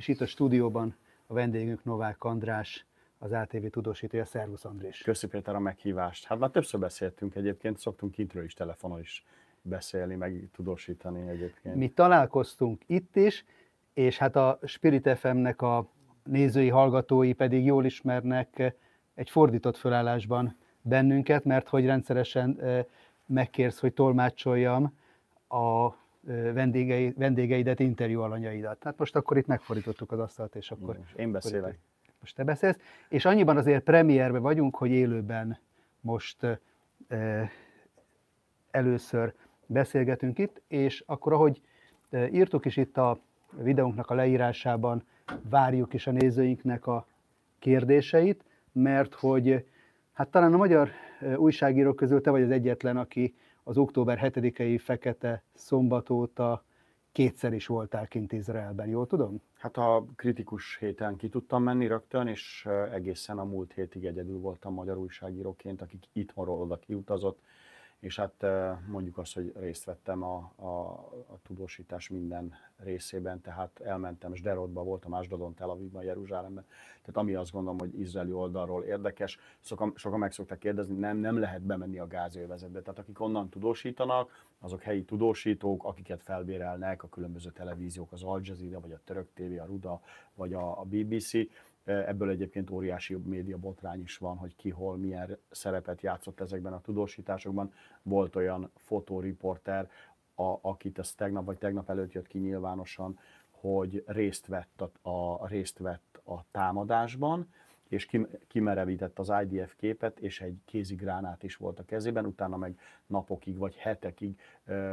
és itt a stúdióban a vendégünk Novák András, az ATV tudósítója. Szervusz Andrés! Köszi Péter a meghívást. Hát már többször beszéltünk egyébként, szoktunk kintről is telefonon is beszélni, meg tudósítani egyébként. Mi találkoztunk itt is, és hát a Spirit FM-nek a nézői, hallgatói pedig jól ismernek egy fordított fölállásban bennünket, mert hogy rendszeresen megkérsz, hogy tolmácsoljam a vendégei, vendégeidet, interjú alanyaidat. Tehát most akkor itt megfordítottuk az asztalt, és akkor... Én beszélek. Most te beszélsz. És annyiban azért premierbe vagyunk, hogy élőben most e, először beszélgetünk itt, és akkor ahogy írtuk is itt a videónknak a leírásában, várjuk is a nézőinknek a kérdéseit, mert hogy hát talán a magyar újságírók közül te vagy az egyetlen, aki az október 7-i fekete szombat óta kétszer is voltál kint Izraelben, jól tudom? Hát a kritikus héten ki tudtam menni rögtön, és egészen a múlt hétig egyedül voltam magyar újságíróként, akik itthonról oda kiutazott, és hát mondjuk azt, hogy részt vettem a, a, a tudósítás minden részében, tehát elmentem Sderotba, voltam Ásdodon, Tel Avivban, Jeruzsálemben, tehát ami azt gondolom, hogy izraeli oldalról érdekes, sokan, sokan meg szokták kérdezni, nem, nem lehet bemenni a gázővezetbe, tehát akik onnan tudósítanak, azok helyi tudósítók, akiket felbérelnek a különböző televíziók, az Al Jazeera, vagy a Török TV, a Ruda, vagy a, a BBC, Ebből egyébként óriási média botrány is van, hogy ki hol milyen szerepet játszott ezekben a tudósításokban. Volt olyan fotóriporter, a, akit ez tegnap vagy tegnap előtt jött ki nyilvánosan, hogy részt vett a, a, részt vett a támadásban, és kimerevített az IDF képet, és egy kézigránát is volt a kezében, utána meg napokig vagy hetekig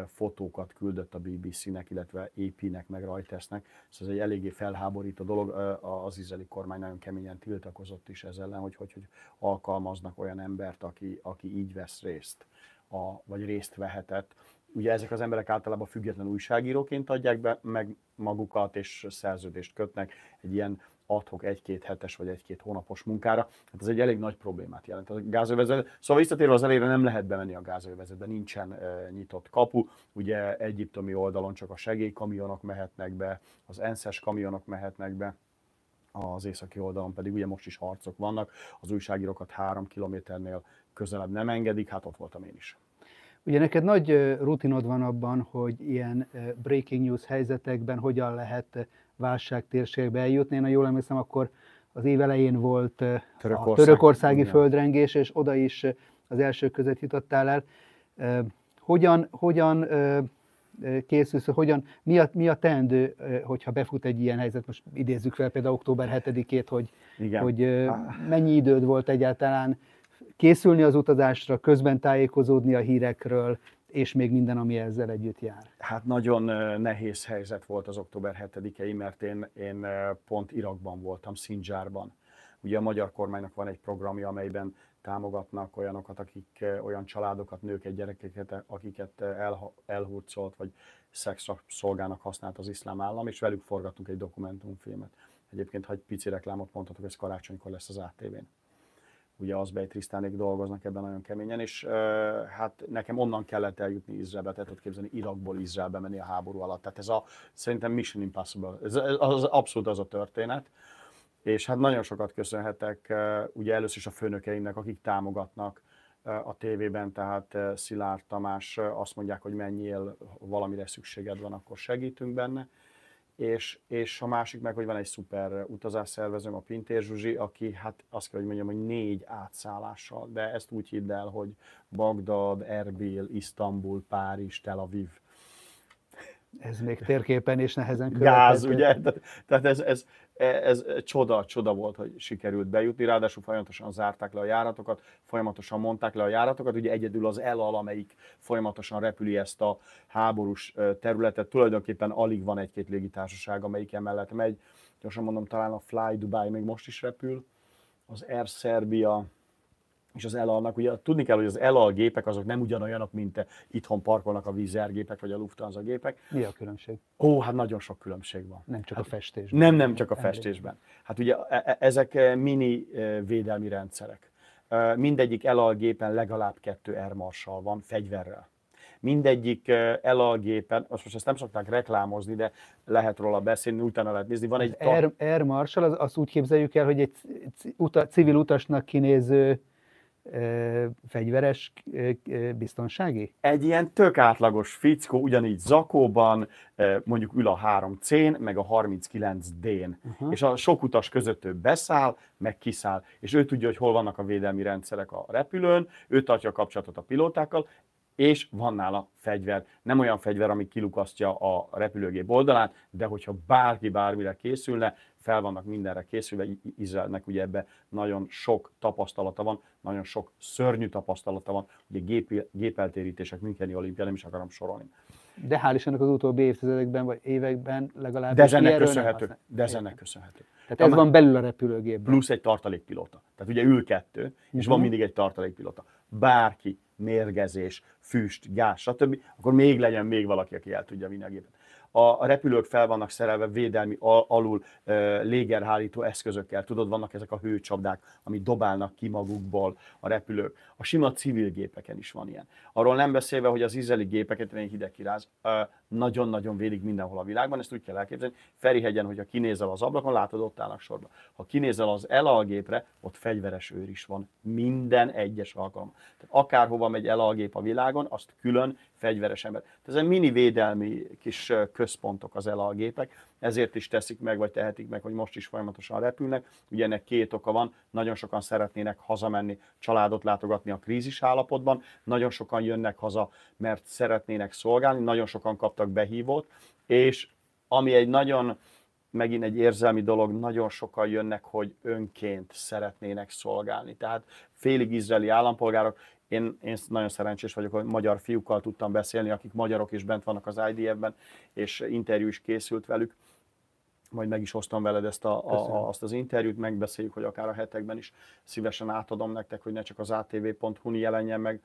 fotókat küldött a BBC-nek, illetve AP-nek, meg Reutersnek. Szóval ez egy eléggé felháborító dolog, az izraeli kormány nagyon keményen tiltakozott is ezzel ellen, hogy, hogy, hogy alkalmaznak olyan embert, aki, aki így vesz részt, a, vagy részt vehetett. Ugye ezek az emberek általában független újságíróként adják be meg magukat, és szerződést kötnek egy ilyen adhok egy-két hetes vagy egy-két hónapos munkára. Hát ez egy elég nagy problémát jelent. A gázövezet, szóval visszatérve az elére nem lehet bemenni a gázövezetbe, nincsen e, nyitott kapu. Ugye egyiptomi oldalon csak a segélykamionok mehetnek be, az enszes kamionok mehetnek be, az északi oldalon pedig ugye most is harcok vannak, az újságírókat három kilométernél közelebb nem engedik, hát ott voltam én is. Ugye neked nagy rutinod van abban, hogy ilyen breaking news helyzetekben hogyan lehet válságtérségbe eljutni. Én, ha jól emlékszem, akkor az év elején volt Törökország, a törökországi igen. földrengés, és oda is az első között jutottál el. Hogyan, hogyan készülsz, hogyan, mi a, mi a teendő, hogyha befut egy ilyen helyzet, most idézzük fel például október 7-ét, hogy, Igen. hogy mennyi időd volt egyáltalán készülni az utazásra, közben tájékozódni a hírekről, és még minden, ami ezzel együtt jár. Hát nagyon nehéz helyzet volt az október 7-i, mert én, én pont Irakban voltam, Szindzsárban. Ugye a magyar kormánynak van egy programja, amelyben támogatnak olyanokat, akik olyan családokat, nőket, gyerekeket, akiket el, elhurcolt, vagy szexra szolgának használt az iszlám állam, és velük forgattunk egy dokumentumfilmet. Egyébként, ha egy pici reklámot mondhatok, ez karácsonykor lesz az ATV-n ugye Azbej Trisztánék dolgoznak ebben nagyon keményen, és uh, hát nekem onnan kellett eljutni Izraelbe, tehát tudod képzelni Irakból Izraelbe menni a háború alatt. Tehát ez a, szerintem Mission Impossible, ez, az abszolút az a történet. És hát nagyon sokat köszönhetek uh, ugye először is a főnökeimnek, akik támogatnak uh, a tévében, tehát uh, Szilárd Tamás azt mondják, hogy menjél, valamire szükséged van, akkor segítünk benne és, és a másik meg, hogy van egy szuper utazásszervezőm, a Pintér Zsuzsi, aki hát azt kell, hogy mondjam, hogy négy átszállással, de ezt úgy hidd el, hogy Bagdad, Erbil, Isztambul, Párizs, Tel Aviv, ez még térképen is nehezen követhető. Gáz, ugye? Tehát ez, ez, ez, ez csoda, csoda volt, hogy sikerült bejutni, ráadásul folyamatosan zárták le a járatokat, folyamatosan mondták le a járatokat, ugye egyedül az ELAL, amelyik folyamatosan repüli ezt a háborús területet, tulajdonképpen alig van egy-két légitársaság, amelyik emellett megy. Gyorsan mondom, talán a Fly Dubai még most is repül, az Air Serbia, és az ELA-nak, ugye tudni kell, hogy az ELA gépek azok nem ugyanolyanok, mint itthon parkolnak a Wizz gépek, vagy a Lufthansa gépek. Mi a különbség? Ó, hát nagyon sok különbség van. Nem csak hát, a festésben. Nem, nem csak a festésben. Hát ugye e, e, ezek e, mini védelmi rendszerek. Mindegyik ELA gépen legalább kettő Air Marshal van, fegyverrel. mindegyik elalgépen, most, most ezt nem szokták reklámozni, de lehet róla beszélni, utána lehet nézni. Van egy Air, Air Marshal, az, azt úgy képzeljük el, hogy egy civil utasnak kinéző fegyveres biztonsági? Egy ilyen tök átlagos fickó, ugyanígy zakóban, mondjuk ül a 3C-n, meg a 39D-n. Uh-huh. És a sok utas között ő beszáll, meg kiszáll. És ő tudja, hogy hol vannak a védelmi rendszerek a repülőn, ő tartja a kapcsolatot a pilótákkal, és van nála fegyver. Nem olyan fegyver, ami kilukasztja a repülőgép oldalát, de hogyha bárki bármire készülne, fel vannak mindenre készülve, Izraelnek ugye ebbe nagyon sok tapasztalata van, nagyon sok szörnyű tapasztalata van, ugye gép, gépeltérítések Müncheni olimpia, nem is akarom sorolni. De hál' Istennek az utóbbi évtizedekben vagy években legalább. De ennek köszönhető. De ennek köszönhető. Tehát ez van belül a repülőgépben. Plusz egy tartalékpilóta. Tehát ugye ül kettő, és uh-huh. van mindig egy tartalékpilóta. Bárki, mérgezés, füst, gáz, stb., akkor még legyen még valaki, aki el tudja vinni a gépet a repülők fel vannak szerelve védelmi alul légerhárító eszközökkel. Tudod, vannak ezek a hőcsapdák, amit dobálnak ki magukból a repülők. A sima civil gépeken is van ilyen. Arról nem beszélve, hogy az izraeli gépeket, egy hideg kiráz, nagyon-nagyon védik mindenhol a világban, ezt úgy kell elképzelni. Ferihegyen, hogyha kinézel az ablakon, látod, ott állnak sorba. Ha kinézel az elalgépre, ott fegyveres őr is van. Minden egyes alkalom. Tehát akárhova megy elalgép a világon, azt külön fegyveres ember. Tehát ez egy mini védelmi kis központok az elalgépek, ezért is teszik meg, vagy tehetik meg, hogy most is folyamatosan repülnek. Ugye ennek két oka van, nagyon sokan szeretnének hazamenni, családot látogatni a krízis állapotban, nagyon sokan jönnek haza, mert szeretnének szolgálni, nagyon sokan kaptak behívót, és ami egy nagyon, megint egy érzelmi dolog, nagyon sokan jönnek, hogy önként szeretnének szolgálni. Tehát félig izraeli állampolgárok, én, én nagyon szerencsés vagyok, hogy magyar fiúkkal tudtam beszélni, akik magyarok is bent vannak az IDF-ben, és interjú is készült velük. Majd meg is hoztam veled ezt a, a, azt az interjút, megbeszéljük, hogy akár a hetekben is szívesen átadom nektek, hogy ne csak az atv.hu jelenjen meg.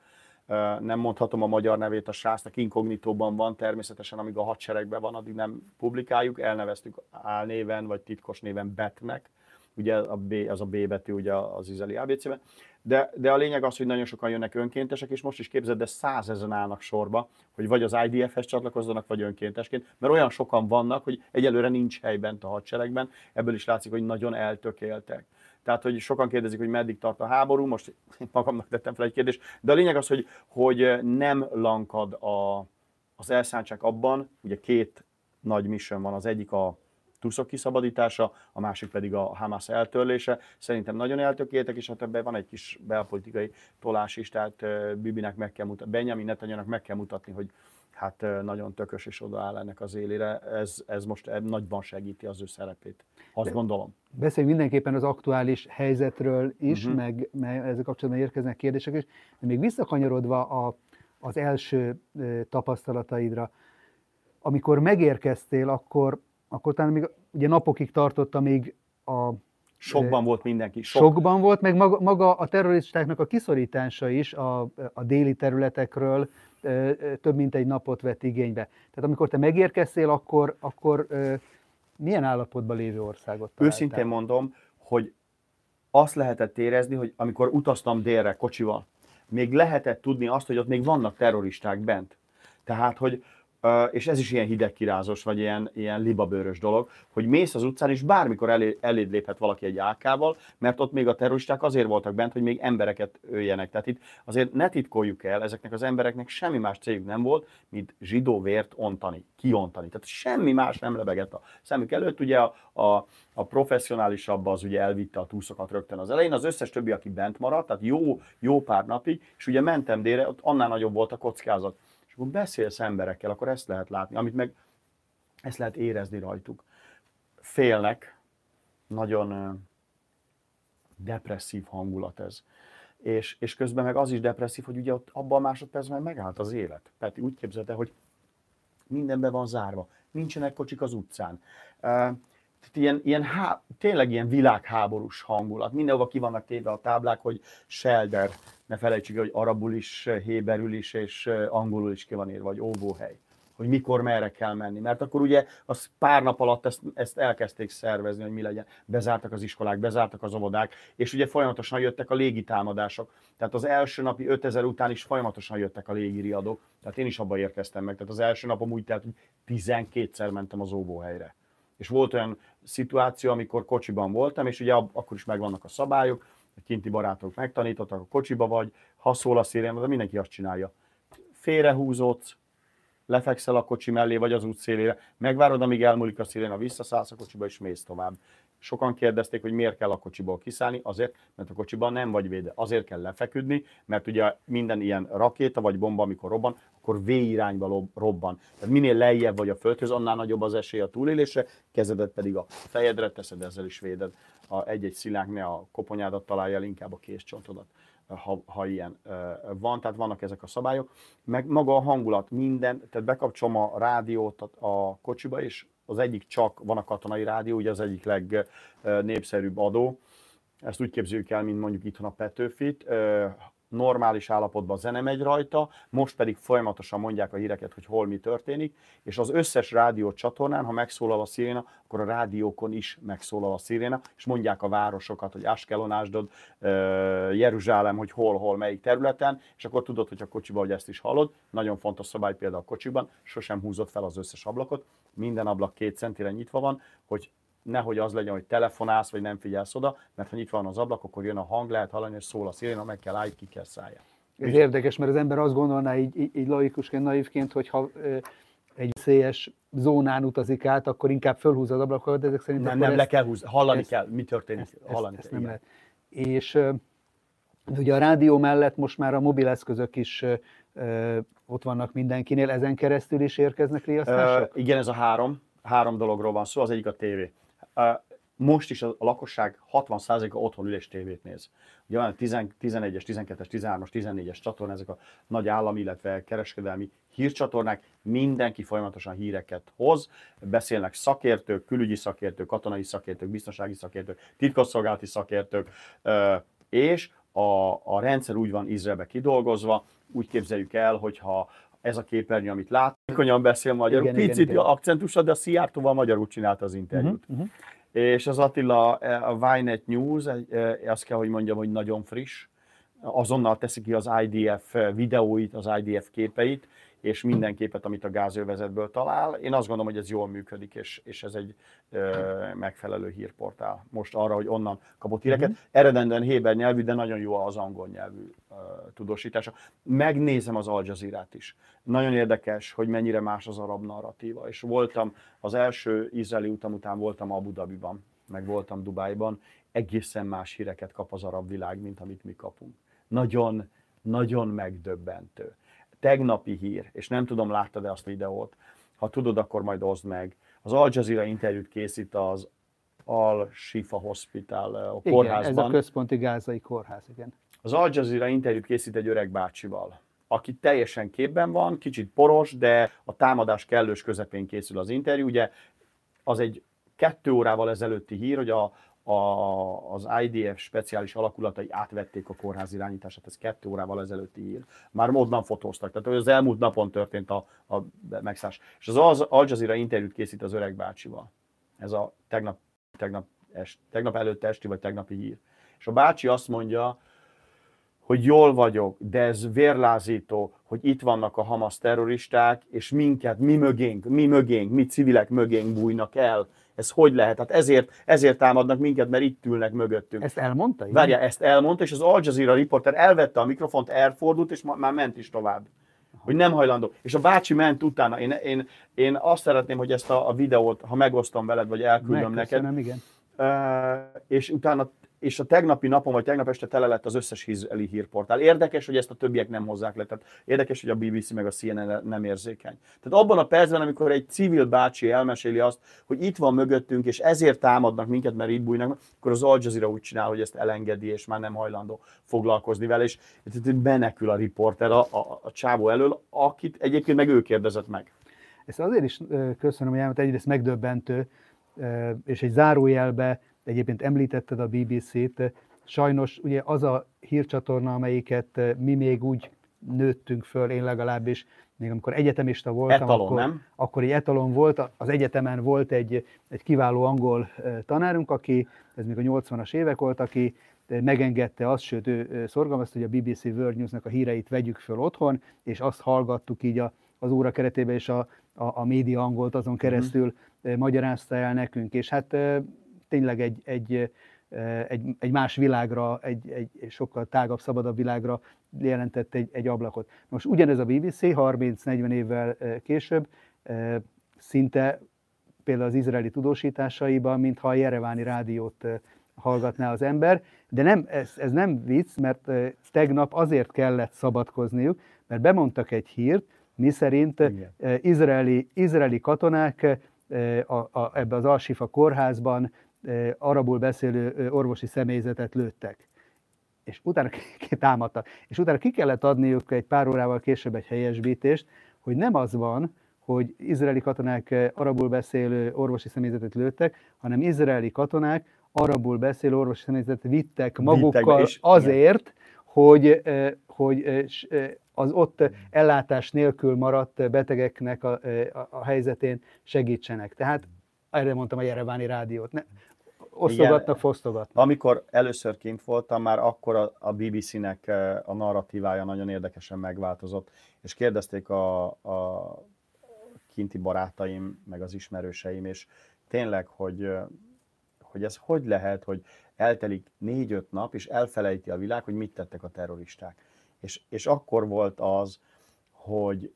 Nem mondhatom a magyar nevét a srácnak, inkognitóban van, természetesen amíg a hadseregben van, addig nem publikáljuk, elneveztük álnéven vagy titkos néven Betnek, ugye a B, az a B betű ugye az izraeli ABC-ben, de, de a lényeg az, hogy nagyon sokan jönnek önkéntesek, és most is képzeld, de százezren állnak sorba, hogy vagy az IDF-hez csatlakozzanak, vagy önkéntesként, mert olyan sokan vannak, hogy egyelőre nincs hely bent a hadseregben, ebből is látszik, hogy nagyon eltökéltek. Tehát, hogy sokan kérdezik, hogy meddig tart a háború, most én magamnak tettem fel egy kérdést, de a lényeg az, hogy, hogy nem lankad a, az elszántság abban, ugye két nagy mission van, az egyik a tuszok kiszabadítása, a másik pedig a Hamas eltörlése. Szerintem nagyon eltökéltek, és hát ebben van egy kis belpolitikai tolás is, tehát Bibinek meg kell mutatni, Benjamin Netanyahu meg kell mutatni, hogy hát nagyon tökös és odaáll ennek az élére. Ez, ez most nagyban segíti az ő szerepét. Azt De gondolom. Beszéljünk mindenképpen az aktuális helyzetről is, uh-huh. meg, meg ezzel kapcsolatban érkeznek kérdések is, de még visszakanyarodva a, az első tapasztalataidra, amikor megérkeztél, akkor akkor talán még ugye napokig tartott, amíg a Sokban volt mindenki. Sok. Sokban volt, meg maga, maga a terroristáknak a kiszorítása is a, a déli területekről több mint egy napot vett igénybe. Tehát amikor te megérkeztél, akkor, akkor milyen állapotban lévő országot találtál? Őszintén mondom, hogy azt lehetett érezni, hogy amikor utaztam délre kocsival, még lehetett tudni azt, hogy ott még vannak terroristák bent. Tehát, hogy, és ez is ilyen hidegkirázos, vagy ilyen, ilyen libabőrös dolog, hogy mész az utcán, és bármikor elé, eléd léphet valaki egy AK-val, mert ott még a terroristák azért voltak bent, hogy még embereket öljenek. Tehát itt azért ne titkoljuk el, ezeknek az embereknek semmi más céljuk nem volt, mint zsidó vért ontani, kiontani. Tehát semmi más nem lebegett a szemük előtt. Ugye a, a, a professzionálisabb az ugye elvitte a túszokat rögtön az elején, az összes többi, aki bent maradt, tehát jó, jó pár napig, és ugye mentem délre, ott annál nagyobb volt a kockázat és akkor beszélsz emberekkel, akkor ezt lehet látni, amit meg ezt lehet érezni rajtuk. Félnek, nagyon depresszív hangulat ez. És, és közben meg az is depresszív, hogy ugye ott abban a másodpercben megállt az élet. Peti úgy képzelte, hogy mindenben van zárva, nincsenek kocsik az utcán. Tehát ilyen, ilyen há, tényleg ilyen világháborús hangulat. Mindenhova ki vannak téve a táblák, hogy shelter, ne felejtsük hogy arabul is, héberül is, és angolul is ki van írva, vagy óvóhely. hogy mikor merre kell menni. Mert akkor ugye az pár nap alatt ezt, ezt elkezdték szervezni, hogy mi legyen. Bezártak az iskolák, bezártak az óvodák, és ugye folyamatosan jöttek a légitámadások. Tehát az első napi 5000 után is folyamatosan jöttek a légiriadók. Tehát én is abba érkeztem meg. Tehát az első napom úgy telt, hogy 12-szer mentem az óvóhelyre. És volt olyan szituáció, amikor kocsiban voltam, és ugye akkor is megvannak a szabályok, a kinti barátok megtanítottak, a kocsiba vagy, ha szól a szirén, de mindenki azt csinálja. Félrehúzódsz, lefekszel a kocsi mellé, vagy az út szélére, megvárod, amíg elmúlik a sziréna, visszaszállsz a kocsiba, és mész tovább. Sokan kérdezték, hogy miért kell a kocsiból kiszállni, azért, mert a kocsiban nem vagy véde. Azért kell lefeküdni, mert ugye minden ilyen rakéta vagy bomba, amikor robban, akkor V irányba robban. Tehát minél lejjebb vagy a földhöz, annál nagyobb az esély a túlélésre, kezedet pedig a fejedre teszed, ezzel is véded. A egy-egy szilánk ne a koponyádat találja el, inkább a késcsontodat ha, ha ilyen van, tehát vannak ezek a szabályok, meg maga a hangulat, minden, tehát bekapcsolom a rádiót a, a kocsiba, és az egyik csak van a katonai rádió, ugye az egyik legnépszerűbb adó, ezt úgy képzeljük el, mint mondjuk itthon a Petőfit, normális állapotban zene megy rajta, most pedig folyamatosan mondják a híreket, hogy hol mi történik, és az összes rádió csatornán, ha megszólal a sziréna, akkor a rádiókon is megszólal a sziréna, és mondják a városokat, hogy Askelon, Ásdod, Jeruzsálem, hogy hol, hol, melyik területen, és akkor tudod, hogy a kocsiban, hogy ezt is hallod. Nagyon fontos szabály például a kocsiban, sosem húzott fel az összes ablakot, minden ablak két centire nyitva van, hogy nehogy az legyen, hogy telefonálsz, vagy nem figyelsz oda, mert ha nyitva van az ablak, akkor jön a hang, lehet hallani, és szól a sziréna, meg kell állj, ki kell szállja. Ez Úgy, érdekes, mert az ember azt gondolná így, így, így laikusként, naívként, hogy ha egy szélyes zónán utazik át, akkor inkább fölhúz az ablakokat, de ezek szerint... Nem, nem, ezt, le kell húzni, hallani ezt, kell, mi történik, ezt, hallani ezt, kell. Ezt nem lehet. És ugye a rádió mellett most már a mobileszközök is ott vannak mindenkinél, ezen keresztül is érkeznek riasztások? Uh, igen, ez a három, három dologról van szó, az egyik a tévé most is a lakosság 60%-a otthon ül és tévét néz. Ugye van 11-es, 12-es, 13-as, 14-es csatorna, ezek a nagy állami, illetve kereskedelmi hírcsatornák, mindenki folyamatosan híreket hoz, beszélnek szakértők, külügyi szakértők, katonai szakértők, biztonsági szakértők, titkosszolgálati szakértők, és a, a rendszer úgy van Izraelbe kidolgozva, úgy képzeljük el, hogyha ez a képernyő, amit lát, konyan beszél magyarul, igen, picit igen, igen. akcentusa, de a Szijjártóval magyarul csinálta az interjút. Uh-huh, uh-huh. És az Attila, a Ynet News, azt kell, hogy mondjam, hogy nagyon friss, azonnal teszi ki az IDF videóit, az IDF képeit, és minden képet, amit a gázövezetből talál. Én azt gondolom, hogy ez jól működik, és, és ez egy ö, megfelelő hírportál. Most arra, hogy onnan kapott híreket. Uh-huh. Eredendően héber nyelvű, de nagyon jó az angol nyelvű ö, tudósítása. Megnézem az Al Jazeera-t is. Nagyon érdekes, hogy mennyire más az arab narratíva. És voltam, az első izraeli utam után voltam Abu Dhabiban, meg voltam Dubájban. Egészen más híreket kap az arab világ, mint amit mi kapunk. Nagyon, nagyon megdöbbentő tegnapi hír, és nem tudom, láttad-e azt a videót, ha tudod, akkor majd oszd meg. Az Al Jazeera interjút készít az Al Shifa Hospital a igen, kórházban. ez a központi gázai kórház, igen. Az Al Jazeera interjút készít egy öreg bácsival, aki teljesen képben van, kicsit poros, de a támadás kellős közepén készül az interjú. Ugye az egy kettő órával ezelőtti hír, hogy a, a, az IDF speciális alakulatai átvették a kórház irányítását, ez kettő órával ezelőtti ír. Már módban fotóztak, tehát az elmúlt napon történt a, a megszállás. És az Al Jazeera interjút készít az öreg bácsival. Ez a tegnap, tegnap, est, tegnap előtt esti, vagy tegnapi hír. És a bácsi azt mondja, hogy jól vagyok, de ez vérlázító, hogy itt vannak a Hamas terroristák, és minket, mi mögénk, mi mögénk, mi civilek mögénk bújnak el, ez hogy lehet? Hát ezért, ezért támadnak minket, mert itt ülnek mögöttünk. Ezt elmondta? Várja, ezt elmondta, és az Al Jazeera riporter elvette a mikrofont, elfordult, és már ment is tovább. Hogy nem hajlandó. És a bácsi ment utána. Én, én, én azt szeretném, hogy ezt a, a videót, ha megosztom veled, vagy elküldöm neked. igen. Uh, és utána és a tegnapi napon, vagy tegnap este tele lett az összes izraeli hírportál. Érdekes, hogy ezt a többiek nem hozzák le. Tehát érdekes, hogy a BBC meg a CNN nem érzékeny. Tehát abban a percben, amikor egy civil bácsi elmeséli azt, hogy itt van mögöttünk, és ezért támadnak minket, mert itt bújnak, akkor az Al Jazeera úgy csinál, hogy ezt elengedi, és már nem hajlandó foglalkozni vele, és benekül a riporter a, a, a csávó elől, akit egyébként meg ő kérdezett meg. Ezt azért is köszönöm, hogy elmondta, egyrészt megdöbbentő, és egy zárójelbe egyébként említetted a BBC-t, sajnos ugye az a hírcsatorna, amelyiket eh, mi még úgy nőttünk föl, én legalábbis még amikor egyetemista voltam, Etalon, akkor, nem? akkor egy etalon volt, az egyetemen volt egy, egy kiváló angol tanárunk, aki, ez még a 80-as évek volt, aki megengedte azt, sőt ő szorgalmazta, hogy a BBC World News-nak a híreit vegyük föl otthon, és azt hallgattuk így a, az óra keretében, és a, a, a média angolt azon keresztül uh-huh. magyarázta el nekünk, és hát tényleg egy, egy, egy, egy más világra, egy, egy sokkal tágabb, szabadabb világra jelentett egy, egy ablakot. Most ugyanez a BBC 30-40 évvel később szinte például az izraeli tudósításaiban, mintha a Jereváni rádiót hallgatná az ember, de nem, ez, ez nem vicc, mert tegnap azért kellett szabadkozniuk, mert bemondtak egy hírt, mi szerint izraeli, izraeli katonák a, a, ebbe az Alsifa kórházban arabul beszélő orvosi személyzetet lőttek. És utána támadtak. És utána ki kellett adniuk egy pár órával később egy helyesbítést, hogy nem az van, hogy izraeli katonák arabul beszélő orvosi személyzetet lőttek, hanem izraeli katonák arabul beszélő orvosi személyzetet vittek magukkal vittek, azért, hogy, hogy az ott ellátás nélkül maradt betegeknek a, a, a helyzetén segítsenek. Tehát erre mondtam a Jereváni rádiót. Ne, osztogatnak, fosztogatnak. Amikor először kint voltam, már akkor a, a BBC-nek a narratívája nagyon érdekesen megváltozott, és kérdezték a, a kinti barátaim, meg az ismerőseim, és tényleg, hogy, hogy ez hogy lehet, hogy eltelik négy-öt nap, és elfelejti a világ, hogy mit tettek a terroristák. És, és akkor volt az, hogy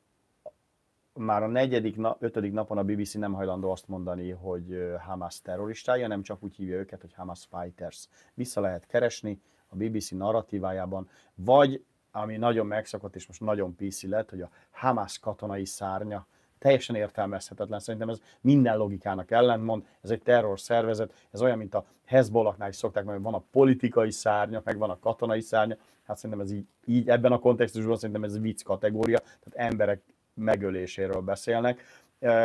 már a negyedik, ötödik napon a BBC nem hajlandó azt mondani, hogy Hamas terroristája, nem csak úgy hívja őket, hogy Hamas fighters. Vissza lehet keresni a BBC narratívájában, vagy ami nagyon megszokott, és most nagyon PC lett, hogy a Hamas katonai szárnya, teljesen értelmezhetetlen. Szerintem ez minden logikának ellentmond, ez egy terror szervezet, ez olyan, mint a Hezbollaknál is szokták, mert van a politikai szárnya, meg van a katonai szárnya. Hát szerintem ez így, így ebben a kontextusban szerintem ez vicc kategória, tehát emberek megöléséről beszélnek.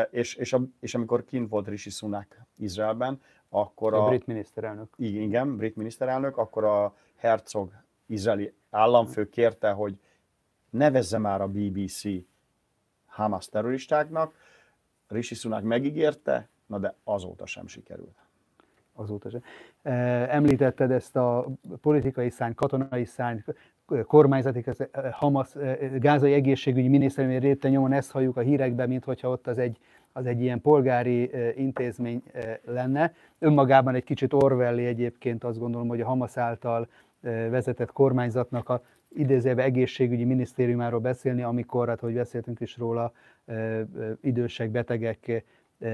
És, és, a, és amikor kint volt Rishi Sunak Izraelben, akkor a, a brit miniszterelnök. Igen, brit miniszterelnök, akkor a Herzog izraeli államfő kérte, hogy nevezze már a BBC Hamas terroristáknak. Rishi Sunak megígérte, na de azóta sem sikerült. Azóta sem. Említetted ezt a politikai szány, katonai szány, kormányzati, Hamas, gázai egészségügyi minisztériumi réte nyomon ezt halljuk a hírekben, mint hogyha ott az egy, az egy ilyen polgári intézmény lenne. Önmagában egy kicsit Orwelli egyébként azt gondolom, hogy a Hamas által vezetett kormányzatnak a idézőjelben egészségügyi minisztériumáról beszélni, amikor, hát hogy beszéltünk is róla, idősek, betegek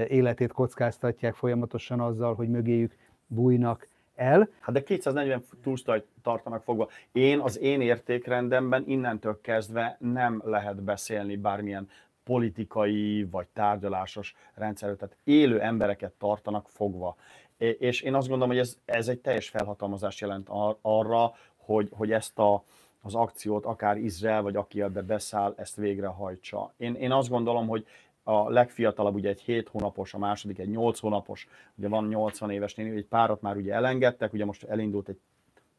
életét kockáztatják folyamatosan azzal, hogy mögéjük bújnak el. Hát de 240 túlstajt tartanak fogva. Én az én értékrendemben innentől kezdve nem lehet beszélni bármilyen politikai vagy tárgyalásos rendszerről, tehát élő embereket tartanak fogva. És én azt gondolom, hogy ez, ez egy teljes felhatalmazás jelent ar- arra, hogy, hogy ezt a, az akciót akár Izrael, vagy aki ebbe beszáll, ezt végrehajtsa. Én, én azt gondolom, hogy a legfiatalabb ugye egy 7 hónapos, a második egy 8 hónapos, ugye van 80 éves néni, egy párat már ugye elengedtek, ugye most elindult egy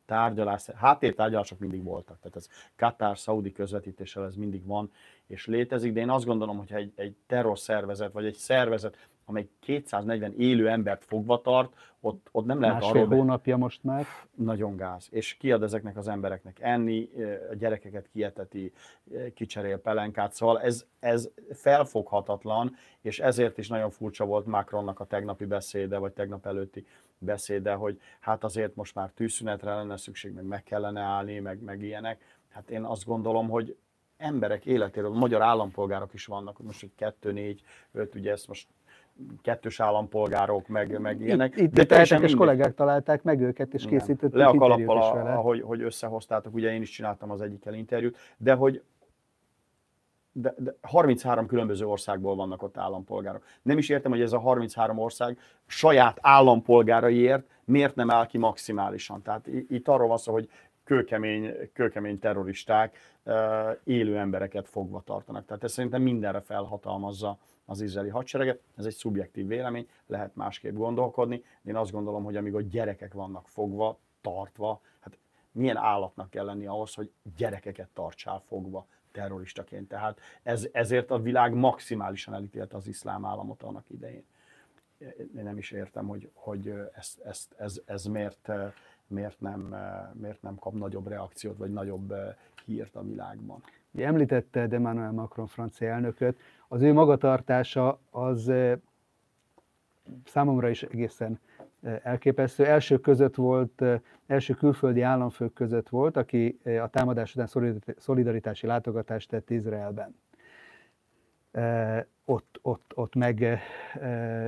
tárgyalás, háttértárgyalások mindig voltak, tehát ez Katár, Szaudi közvetítéssel ez mindig van és létezik, de én azt gondolom, hogy egy, egy terrorszervezet, vagy egy szervezet, amely 240 élő embert fogva tart, ott, ott nem lehet Másfél arról... hónapja most már. Nagyon gáz. És kiad ezeknek az embereknek enni, a gyerekeket kieteti, kicserél pelenkát, szóval ez, ez felfoghatatlan, és ezért is nagyon furcsa volt Macronnak a tegnapi beszéde, vagy tegnap előtti beszéde, hogy hát azért most már tűzszünetre lenne szükség, meg meg kellene állni, meg, meg ilyenek. Hát én azt gondolom, hogy emberek életéről, magyar állampolgárok is vannak, most egy kettő, négy, öt, ugye ezt most kettős állampolgárok, meg, meg ilyenek. Itt, itt de és kollégák találták meg őket, és készítettük Le a kalappal, ahogy, hogy összehoztátok, ugye én is csináltam az egyikkel interjút, de hogy de, de 33 különböző országból vannak ott állampolgárok. Nem is értem, hogy ez a 33 ország saját állampolgáraiért miért nem áll ki maximálisan. Tehát itt arról van szó, hogy kőkemény, kőkemény terroristák élő embereket fogva tartanak. Tehát ez szerintem mindenre felhatalmazza az izraeli hadsereget. Ez egy szubjektív vélemény, lehet másképp gondolkodni. Én azt gondolom, hogy amíg a gyerekek vannak fogva, tartva, hát milyen állatnak kell lenni ahhoz, hogy gyerekeket tartsál fogva. terroristaként. Tehát ez, ezért a világ maximálisan elítélte az iszlám államot annak idején. Én nem is értem, hogy, hogy ez, ez, ez, ez miért, miért, nem, miért nem kap nagyobb reakciót, vagy nagyobb hírt a világban. Említette Emmanuel Macron francia elnököt, az ő magatartása az számomra is egészen elképesztő. Első között volt, első külföldi államfők között volt, aki a támadás után szolidaritási látogatást tett Izraelben. Ott, ott, ott meg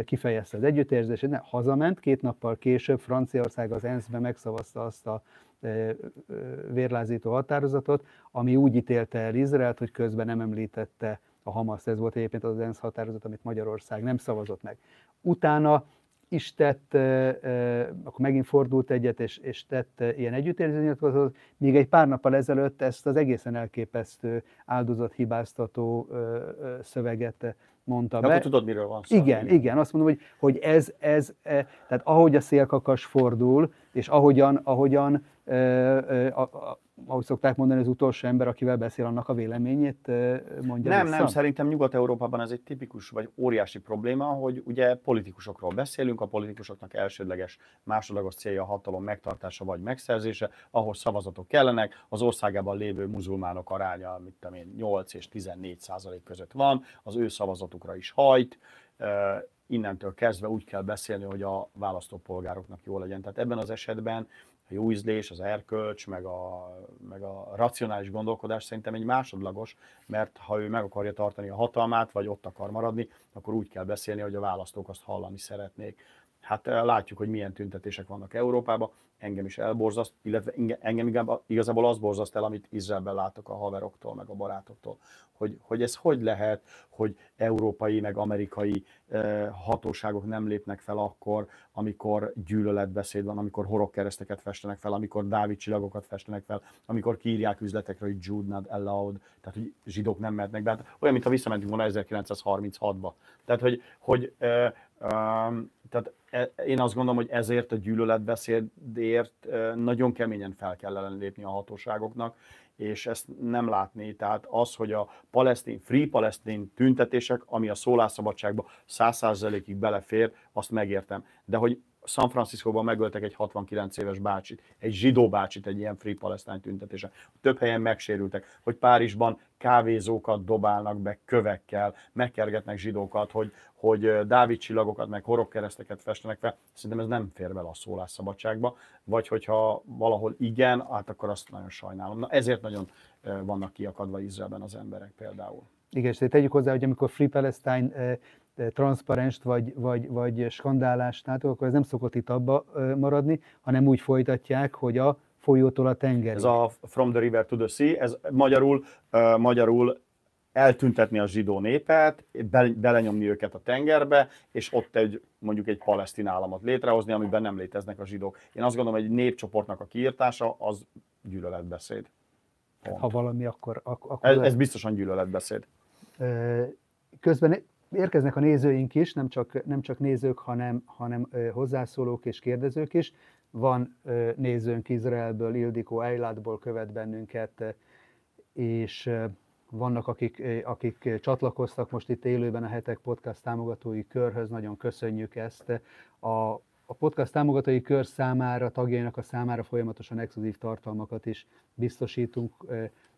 kifejezte az együttérzését, ne, hazament, két nappal később Franciaország az ENSZ-ben megszavazta azt a vérlázító határozatot, ami úgy ítélte el Izraelt, hogy közben nem említette a Hamas, ez volt egyébként az ENSZ határozat, amit Magyarország nem szavazott meg. Utána is tett, akkor megint fordult egyet, és, és tett ilyen együttérzőnyilatkozatot, míg egy pár nappal ezelőtt ezt az egészen elképesztő áldozathibáztató szöveget mondta De be. Akkor tudod, miről van szó. Igen, igen, azt mondom, hogy, hogy ez, ez, tehát ahogy a szélkakas fordul, és ahogyan, ahogyan ahogy szokták mondani, az utolsó ember, akivel beszél, annak a véleményét mondja Nem, vissza? nem, szerintem Nyugat-Európában ez egy tipikus vagy óriási probléma, hogy ugye politikusokról beszélünk, a politikusoknak elsődleges, másodlagos célja a hatalom megtartása vagy megszerzése, ahhoz szavazatok kellenek, az országában lévő muzulmánok aránya, mit tudom én, 8 és 14 százalék között van, az ő szavazatukra is hajt, innentől kezdve úgy kell beszélni, hogy a választópolgároknak jó legyen. Tehát ebben az esetben a jó ízlés, az erkölcs, meg a, meg a racionális gondolkodás szerintem egy másodlagos, mert ha ő meg akarja tartani a hatalmát, vagy ott akar maradni, akkor úgy kell beszélni, hogy a választók azt hallani szeretnék. Hát eh, látjuk, hogy milyen tüntetések vannak Európában, engem is elborzaszt, illetve engem igazából az borzaszt el, amit Izraelben látok a haveroktól, meg a barátoktól, hogy, hogy ez hogy lehet, hogy európai, meg amerikai eh, hatóságok nem lépnek fel akkor, amikor gyűlöletbeszéd van, amikor horogkereszteket festenek fel, amikor Dávid csillagokat festenek fel, amikor kiírják üzletekre, hogy Jude not allowed, tehát hogy zsidók nem mehetnek be. Hát olyan, mintha visszamentünk volna 1936-ba. Tehát, hogy, hogy eh, tehát e, én azt gondolom, hogy ezért a gyűlöletbeszédért nagyon keményen fel kell lépni a hatóságoknak, és ezt nem látni. Tehát az, hogy a palesztin, free palesztin tüntetések, ami a szólásszabadságba 100%-ig belefér, azt megértem. De hogy San Franciscóban megöltek egy 69 éves bácsit, egy zsidó bácsit egy ilyen Free Palestine tüntetésen. Több helyen megsérültek, hogy Párizsban kávézókat dobálnak be kövekkel, megkergetnek zsidókat, hogy, hogy Dávid csillagokat, meg horogkereszteket festenek fel. Szerintem ez nem fér bele a szólásszabadságba, vagy hogyha valahol igen, hát akkor azt nagyon sajnálom. Na ezért nagyon vannak kiakadva Izraelben az emberek például. Igen, és tegyük hozzá, hogy amikor Free Palestine transzparenst vagy, vagy, vagy skandálást látok, akkor ez nem szokott itt abba maradni, hanem úgy folytatják, hogy a folyótól a tenger. Ez a From the River to the Sea, ez magyarul, uh, magyarul eltüntetni a zsidó népet, be, belenyomni őket a tengerbe, és ott egy mondjuk egy palesztin államot létrehozni, amiben nem léteznek a zsidók. Én azt gondolom, hogy egy népcsoportnak a kiírtása az gyűlöletbeszéd. Pont. Ha valami, akkor... akkor ez, ez biztosan gyűlöletbeszéd. Közben érkeznek a nézőink is, nem csak, nem csak nézők, hanem, hanem hozzászólók és kérdezők is. Van nézőnk Izraelből, Ildikó Eilátból követ bennünket, és vannak, akik, akik csatlakoztak most itt élőben a Hetek Podcast támogatói körhöz, nagyon köszönjük ezt. A, a podcast támogatói kör számára, tagjainak a számára folyamatosan exkluzív tartalmakat is biztosítunk,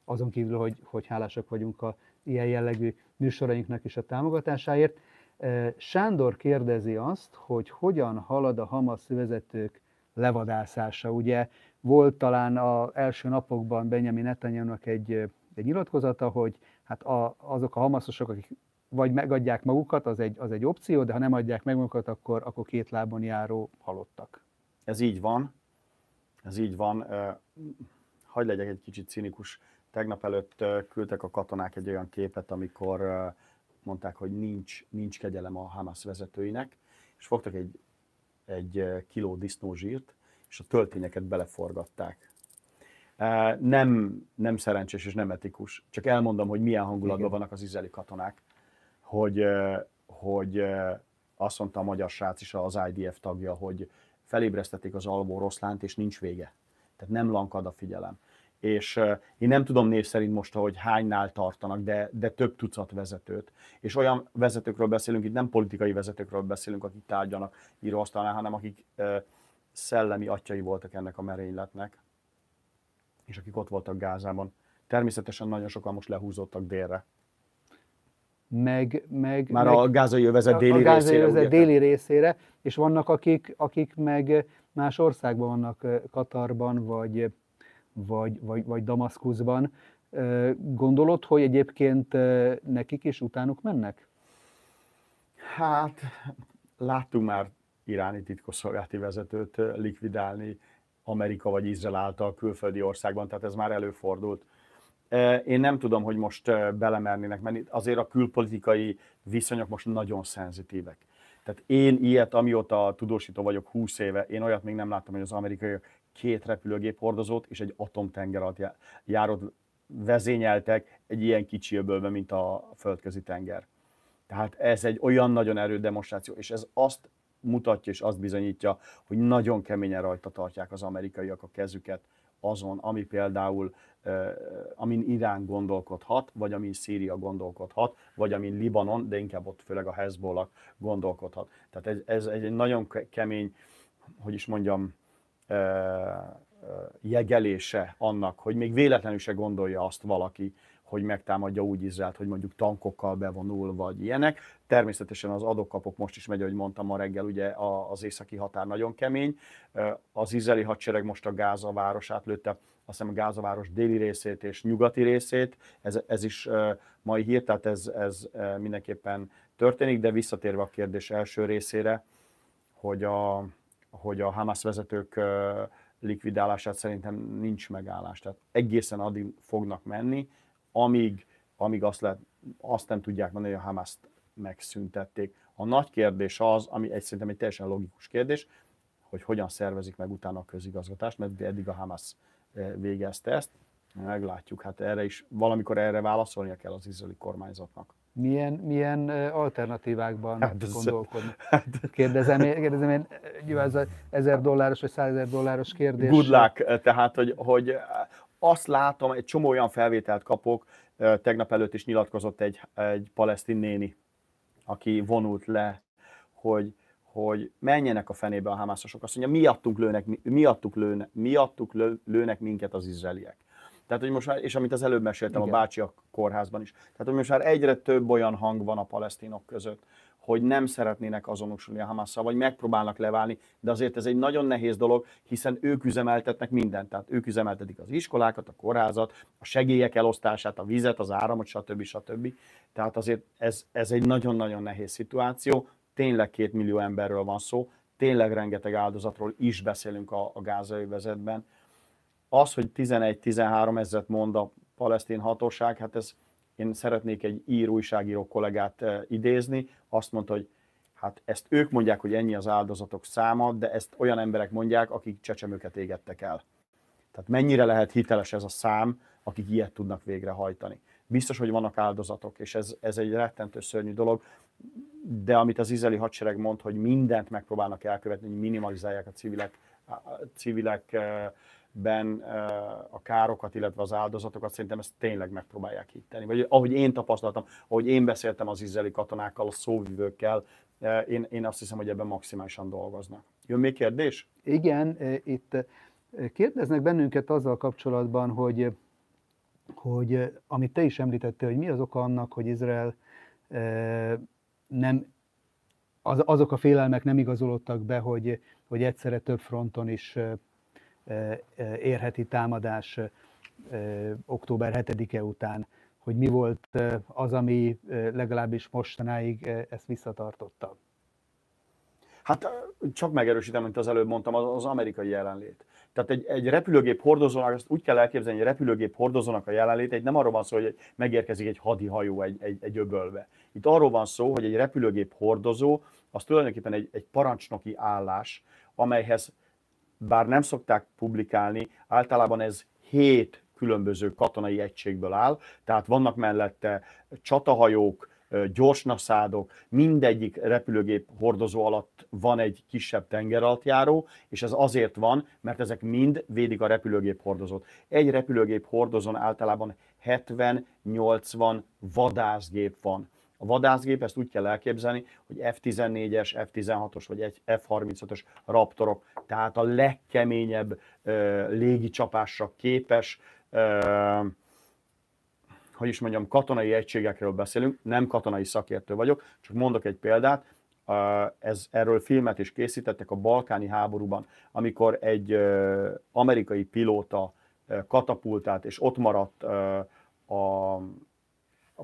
azon kívül, hogy, hogy hálásak vagyunk a ilyen jellegű műsorainknak is a támogatásáért. Sándor kérdezi azt, hogy hogyan halad a Hamas vezetők levadászása. Ugye volt talán az első napokban Benjamin netanyahu egy, egy nyilatkozata, hogy hát a, azok a hamaszosok, akik vagy megadják magukat, az egy, az egy opció, de ha nem adják meg magukat, akkor, akkor két lábon járó halottak. Ez így van. Ez így van. Hagy legyek egy kicsit cinikus. Tegnap előtt küldtek a katonák egy olyan képet, amikor mondták, hogy nincs, nincs kegyelem a Hamas vezetőinek, és fogtak egy, egy kiló disznózsírt, és a töltényeket beleforgatták. Nem, nem szerencsés és nem etikus, csak elmondom, hogy milyen hangulatban Igen. vannak az izraeli katonák, hogy, hogy azt mondta a magyar srác is, az IDF tagja, hogy felébresztették az alvó roszlánt, és nincs vége. Tehát nem lankad a figyelem és én nem tudom név szerint most, hogy hánynál tartanak, de, de több tucat vezetőt. És olyan vezetőkről beszélünk, itt nem politikai vezetőkről beszélünk, akik tárgyanak íróasztalnál, hanem akik szellemi atyai voltak ennek a merényletnek, és akik ott voltak Gázában. Természetesen nagyon sokan most lehúzódtak délre. Meg, meg, Már meg a gázai övezet déli a gázai részére. övezet déli részére, és vannak akik, akik meg más országban vannak, Katarban, vagy, vagy, vagy, vagy Damaszkuszban. Gondolod, hogy egyébként nekik is utánuk mennek? Hát, láttunk már iráni titkosszolgálati vezetőt likvidálni Amerika vagy Izrael által külföldi országban, tehát ez már előfordult. Én nem tudom, hogy most belemernének menni. Azért a külpolitikai viszonyok most nagyon szenzitívek. Tehát én ilyet, amióta tudósító vagyok 20 éve, én olyat még nem láttam, hogy az amerikai két repülőgép hordozót és egy atomtenger alatt járót vezényeltek egy ilyen kicsi öbölbe, mint a földközi tenger. Tehát ez egy olyan nagyon erős demonstráció, és ez azt mutatja és azt bizonyítja, hogy nagyon keményen rajta tartják az amerikaiak a kezüket azon, ami például, amin Irán gondolkodhat, vagy amin Szíria gondolkodhat, vagy amin Libanon, de inkább ott főleg a Hezbollah gondolkodhat. Tehát ez, ez egy nagyon kemény, hogy is mondjam, jegelése annak, hogy még véletlenül se gondolja azt valaki, hogy megtámadja úgy Izraelt, hogy mondjuk tankokkal bevonul, vagy ilyenek. Természetesen az adókapok most is megy, ahogy mondtam ma reggel, ugye az északi határ nagyon kemény. Az izraeli hadsereg most a Gáza városát lőtte, azt hiszem a Gáza város déli részét és nyugati részét. Ez, ez is mai hír, tehát ez, ez mindenképpen történik, de visszatérve a kérdés első részére, hogy a, hogy a Hamas vezetők likvidálását szerintem nincs megállás. Tehát egészen addig fognak menni, amíg, amíg azt, lehet, azt nem tudják mondani, hogy a Hamaszt megszüntették. A nagy kérdés az, ami egy, szerintem egy teljesen logikus kérdés, hogy hogyan szervezik meg utána a közigazgatást, mert eddig a Hamas végezte ezt. Meglátjuk, hát erre is valamikor erre válaszolnia kell az izraeli kormányzatnak. Milyen, milyen alternatívákban hát gondolkodni? Hát, kérdezem, kérdezem én, ez az ezer dolláros vagy százezer dolláros kérdés. Good luck, eh, tehát, hogy, hogy azt látom, egy csomó olyan felvételt kapok, tegnap előtt is nyilatkozott egy, egy palesztin néni, aki vonult le, hogy, hogy menjenek a fenébe a hamászosok. Azt mondja, miattunk lőnek, miattuk lőnek, miattuk lőnek minket az izraeliek. Tehát, hogy most már, és amit az előbb meséltem Igen. a bácsi a kórházban is. Tehát, hogy most már egyre több olyan hang van a palesztinok között, hogy nem szeretnének azonosulni a Hamasszal, vagy megpróbálnak leválni, de azért ez egy nagyon nehéz dolog, hiszen ők üzemeltetnek mindent. Tehát ők üzemeltetik az iskolákat, a kórházat, a segélyek elosztását, a vizet, az áramot, stb. stb. Tehát azért ez, ez egy nagyon-nagyon nehéz szituáció. Tényleg két millió emberről van szó, tényleg rengeteg áldozatról is beszélünk a, a gázai vezetben. Az, hogy 11-13 ezeret mond a palesztin hatóság, hát ez én szeretnék egy ír újságíró kollégát eh, idézni, azt mondta, hogy hát ezt ők mondják, hogy ennyi az áldozatok száma, de ezt olyan emberek mondják, akik csecsemőket égettek el. Tehát mennyire lehet hiteles ez a szám, akik ilyet tudnak végrehajtani. Biztos, hogy vannak áldozatok, és ez, ez egy rettentő szörnyű dolog, de amit az izraeli hadsereg mond, hogy mindent megpróbálnak elkövetni, hogy minimalizálják a civilek, a civilek eh, ben a károkat, illetve az áldozatokat szerintem ezt tényleg megpróbálják hitteni. Vagy ahogy én tapasztaltam, ahogy én beszéltem az izraeli katonákkal, a szóvivőkkel, én, én azt hiszem, hogy ebben maximálisan dolgoznak. Jön még kérdés? Igen, itt kérdeznek bennünket azzal kapcsolatban, hogy, hogy amit te is említettél, hogy mi az oka annak, hogy Izrael nem, az, azok a félelmek nem igazolódtak be, hogy, hogy egyszerre több fronton is érheti támadás október 7-e után, hogy mi volt az, ami legalábbis mostanáig ezt visszatartotta? Hát csak megerősítem, mint az előbb mondtam, az, az amerikai jelenlét. Tehát egy, egy repülőgép hordozónak, ezt úgy kell elképzelni, egy repülőgép hordozónak a jelenlét, egy nem arról van szó, hogy megérkezik egy hadihajó egy, egy, egy öbölbe. Itt arról van szó, hogy egy repülőgép hordozó, az tulajdonképpen egy, egy parancsnoki állás, amelyhez bár nem szokták publikálni, általában ez hét különböző katonai egységből áll, tehát vannak mellette csatahajók, gyorsnaszádok, mindegyik repülőgép hordozó alatt van egy kisebb tengeralattjáró, és ez azért van, mert ezek mind védik a repülőgép hordozót. Egy repülőgép hordozón általában 70-80 vadászgép van. A vadászgép, ezt úgy kell elképzelni, hogy F-14-es, F-16-os vagy F-35-ös raptorok, tehát a legkeményebb uh, légicsapásra képes uh, hogy is mondjam, katonai egységekről beszélünk, nem katonai szakértő vagyok, csak mondok egy példát, ez, erről filmet is készítettek a balkáni háborúban, amikor egy amerikai pilóta katapultált, és ott maradt a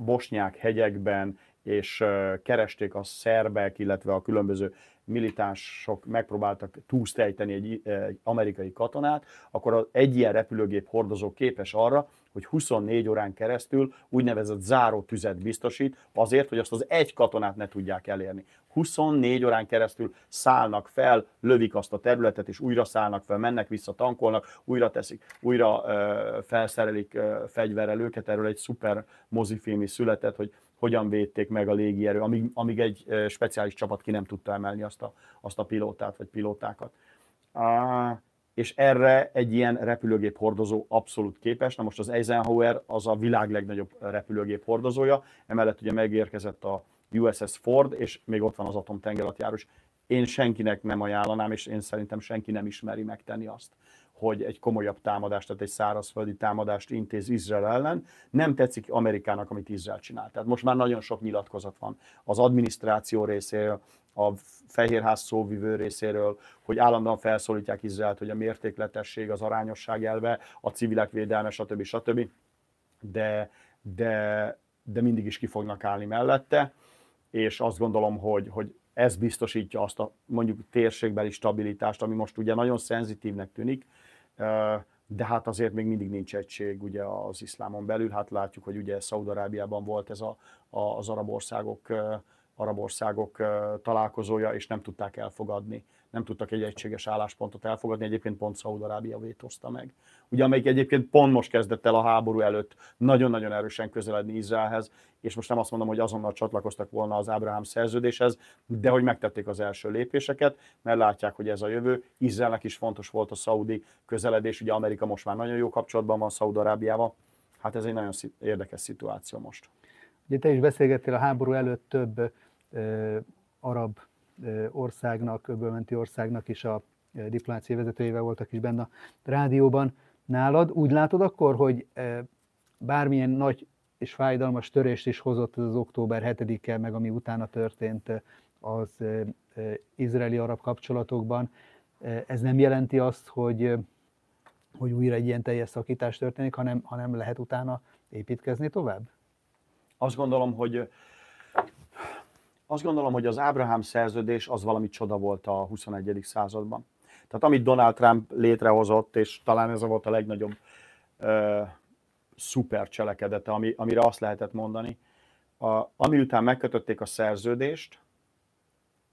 bosnyák hegyekben, és keresték a szerbek, illetve a különböző militánsok megpróbáltak túlsztejteni egy, egy amerikai katonát, akkor egy ilyen repülőgép hordozó képes arra, hogy 24 órán keresztül úgynevezett záró tüzet biztosít, azért, hogy azt az egy katonát ne tudják elérni. 24 órán keresztül szállnak fel, lövik azt a területet, és újra szállnak fel, mennek vissza, tankolnak, újra teszik, újra ö, felszerelik ö, fegyverrel őket. Erről egy szuper mozifilm is született, hogy hogyan védték meg a légierő, amíg, amíg egy ö, speciális csapat ki nem tudta emelni azt a, azt a pilótát vagy pilótákat. Uh, és erre egy ilyen repülőgép hordozó abszolút képes. Na most az Eisenhower az a világ legnagyobb repülőgép hordozója, emellett ugye megérkezett a USS Ford, és még ott van az atomtengeralattjáró is. Én senkinek nem ajánlanám, és én szerintem senki nem ismeri megtenni azt, hogy egy komolyabb támadást, tehát egy szárazföldi támadást intéz Izrael ellen. Nem tetszik Amerikának, amit Izrael csinál. Tehát most már nagyon sok nyilatkozat van az adminisztráció részéről, a Fehérház szóvivő részéről, hogy állandóan felszólítják Izraelt, hogy a mértékletesség, az arányosság elve, a civilek védelme, stb. stb. De, de, de mindig is ki fognak állni mellette, és azt gondolom, hogy, hogy ez biztosítja azt a mondjuk térségbeli stabilitást, ami most ugye nagyon szenzitívnek tűnik, de hát azért még mindig nincs egység ugye az iszlámon belül. Hát látjuk, hogy ugye Szaudarábiában volt ez a, a, az arab országok arab országok találkozója, és nem tudták elfogadni, nem tudtak egy egységes álláspontot elfogadni, egyébként pont Szaúd-Arábia vétozta meg. Ugye amelyik egyébként pont most kezdett el a háború előtt nagyon-nagyon erősen közeledni Izraelhez, és most nem azt mondom, hogy azonnal csatlakoztak volna az Ábrahám szerződéshez, de hogy megtették az első lépéseket, mert látják, hogy ez a jövő. Izraelnek is fontos volt a szaudi közeledés, ugye Amerika most már nagyon jó kapcsolatban van Szaúd-Arábiával, hát ez egy nagyon érdekes szituáció most. Ugye te is beszélgettél a háború előtt több arab országnak, öbölmenti országnak is a diplomáciai vezetőjével voltak is benne a rádióban nálad. Úgy látod akkor, hogy bármilyen nagy és fájdalmas törést is hozott az október 7-e, meg ami utána történt az izraeli-arab kapcsolatokban, ez nem jelenti azt, hogy, hogy újra egy ilyen teljes szakítás történik, hanem, hanem lehet utána építkezni tovább? Azt gondolom, hogy azt gondolom, hogy az Ábrahám szerződés az valami csoda volt a 21. században. Tehát amit Donald Trump létrehozott, és talán ez volt a legnagyobb ö, szuper cselekedete, ami, amire azt lehetett mondani, a, amiután megkötötték a szerződést,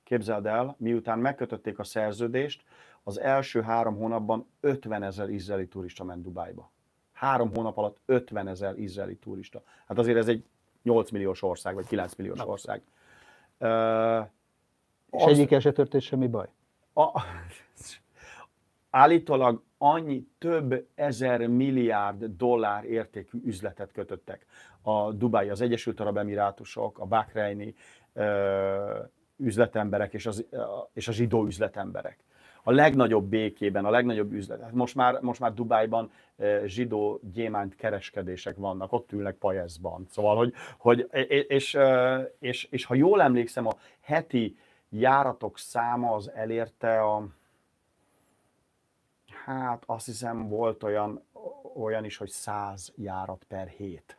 képzeld el, miután megkötötték a szerződést, az első három hónapban 50 ezer izraeli turista ment Dubájba. Három hónap alatt 50 ezer izraeli turista. Hát azért ez egy 8 milliós ország, vagy 9 milliós ország. És az, egyik se történt semmi baj? A, állítólag annyi több ezer milliárd dollár értékű üzletet kötöttek a Dubai, az Egyesült Arab Emirátusok, a Bahreini üzletemberek és, az, és a zsidó üzletemberek a legnagyobb békében, a legnagyobb üzlet. Hát most már, most már Dubájban eh, zsidó gyémánt kereskedések vannak, ott ülnek pajeszban. Szóval, hogy, hogy és, eh, és, és, ha jól emlékszem, a heti járatok száma az elérte a, hát azt hiszem volt olyan, olyan is, hogy száz járat per hét.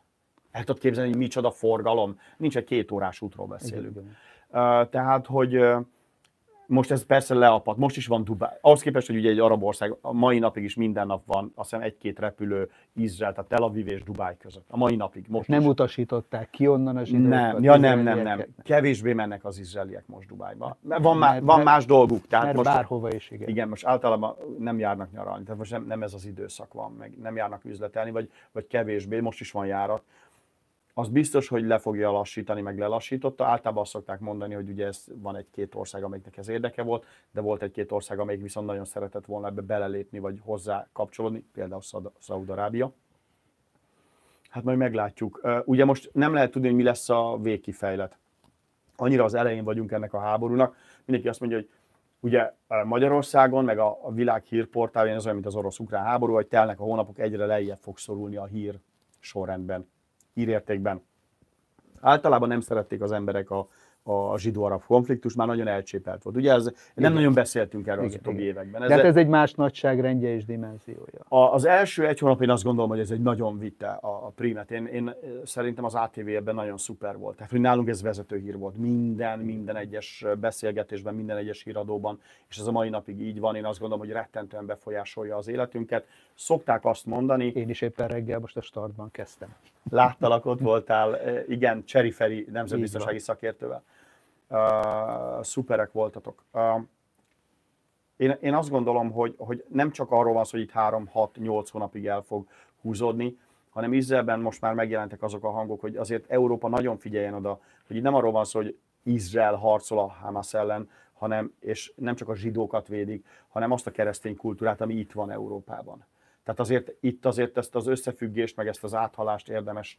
El tudod képzelni, hogy micsoda forgalom? Nincs egy két órás útról beszélünk. Igen. Uh, tehát, hogy most ez persze leapadt, most is van Dubáj. Ahhoz képest, hogy ugye egy arab ország, a mai napig is minden nap van, azt hiszem egy-két repülő Izrael, tehát Tel Aviv és Dubáj között. A mai napig. Most nem is. utasították ki onnan a zsidókat? Nem, ja, nem, nem, nem. Kevésbé mennek az izraeliek most Dubájba. Van, mert, má, van mert, más dolguk. Tehát mert most, bárhova is, igen. Igen, most általában nem járnak nyaralni, tehát most nem, nem ez az időszak van, meg nem járnak üzletelni, vagy, vagy kevésbé, most is van járat. Az biztos, hogy le fogja lassítani, meg lelassította. Általában azt szokták mondani, hogy ugye ez van egy-két ország, amelyiknek ez érdeke volt, de volt egy-két ország, amelyik viszont nagyon szeretett volna ebbe belelépni, vagy hozzá kapcsolódni, például Szaúd-Arábia. Hát majd meglátjuk. Ugye most nem lehet tudni, hogy mi lesz a végkifejlet. Annyira az elején vagyunk ennek a háborúnak. Mindenki azt mondja, hogy ugye Magyarországon, meg a, világ hírportálján ez olyan, mint az orosz-ukrán háború, hogy telnek a hónapok, egyre lejjebb fog szorulni a hír sorrendben, hírértékben. Általában nem szerették az emberek a, a zsidó-arab konfliktus már nagyon elcsépelt volt. Ugye ez, igen. nem nagyon beszéltünk erről igen, az utóbbi években. Ez De hát ez egy más nagyságrendje és dimenziója. A, az első egy hónap én azt gondolom, hogy ez egy nagyon vitte a, a primet. Én, én szerintem az ATV ebben nagyon szuper volt. Tehát, hogy nálunk ez vezető hír volt. Minden, minden egyes beszélgetésben, minden egyes híradóban, és ez a mai napig így van. Én azt gondolom, hogy rettentően befolyásolja az életünket. Szokták azt mondani. Én is éppen reggel most a startban kezdtem. Láttalak, ott voltál, igen, Cseriferi nemzetbiztonsági szakértővel uh, szuperek voltatok. Uh, én, én azt gondolom, hogy, hogy nem csak arról van szó, hogy itt 3-6-8 hónapig el fog húzódni, hanem Izraelben most már megjelentek azok a hangok, hogy azért Európa nagyon figyeljen oda, hogy itt nem arról van szó, hogy Izrael harcol a Hamas ellen, hanem, és nem csak a zsidókat védik, hanem azt a keresztény kultúrát, ami itt van Európában. Tehát azért itt azért ezt az összefüggést, meg ezt az áthalást érdemes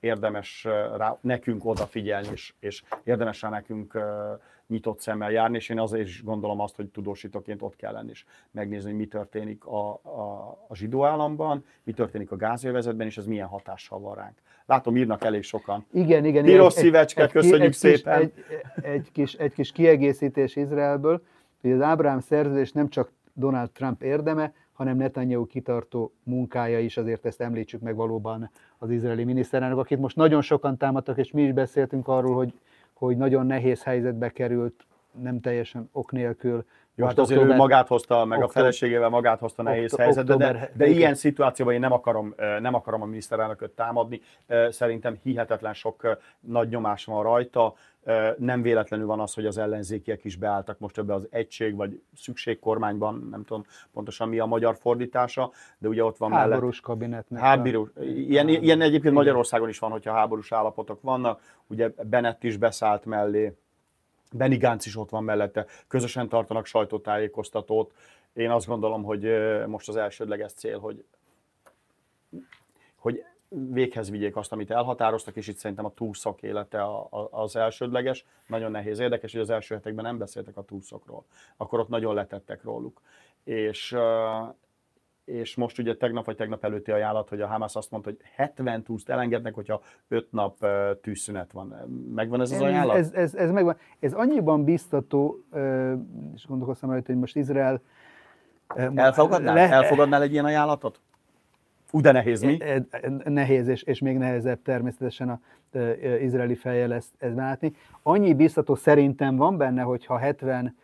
érdemes rá, nekünk odafigyelni, és, és érdemes rá nekünk nyitott szemmel járni, és én azért is gondolom azt, hogy tudósítóként ott kell lenni, és megnézni, hogy mi történik a, a, a zsidó államban, mi történik a gázélvezetben, és ez milyen hatással van ránk. Látom, írnak elég sokan. Igen, igen. Piros egy, szívecske, egy, köszönjük egy, szépen. Egy, egy, kis, egy kis kiegészítés Izraelből, hogy az Ábrám szerződés nem csak Donald Trump érdeme, hanem Netanyahu kitartó munkája is, azért ezt említsük meg valóban az izraeli miniszterelnök, akit most nagyon sokan támadtak, és mi is beszéltünk arról, hogy, hogy nagyon nehéz helyzetbe került, nem teljesen ok nélkül. Jó, hát azért október, ő magát hozta, meg október, a feleségével magát hozta nehéz október, helyzetbe, de, de ilyen szituációban én nem akarom, nem akarom a miniszterelnököt támadni. Szerintem hihetetlen sok nagy nyomás van rajta nem véletlenül van az, hogy az ellenzékiek is beálltak most ebbe az egység vagy szükségkormányban, nem tudom pontosan mi a magyar fordítása, de ugye ott van háborús mellett, kabinetnek. Háborús, ilyen, ilyen egyébként Magyarországon is van, hogyha háborús állapotok vannak, ugye Bennett is beszállt mellé, Benny Gantz is ott van mellette, közösen tartanak sajtótájékoztatót. Én azt gondolom, hogy most az elsődleges cél, hogy hogy véghez vigyék azt, amit elhatároztak, és itt szerintem a túlszak élete a, a, az elsődleges. Nagyon nehéz. Érdekes, hogy az első hetekben nem beszéltek a túlszokról. Akkor ott nagyon letettek róluk. És, és most ugye tegnap vagy tegnap előtti ajánlat, hogy a Hamas azt mondta, hogy 70 túszt elengednek, hogyha 5 nap tűzszünet van. Megvan ez az ajánlat? Ez, ez, ez megvan. Ez annyiban biztató, és gondolkoztam rajta, hogy most Izrael Elfogadnál? Le... Elfogadnál egy ilyen ajánlatot? Ú, de nehéz mi? E, e, nehéz, és, és még nehezebb természetesen e, izraeli fejjel ezt, ezt látni. Annyi biztató szerintem van benne, hogyha 70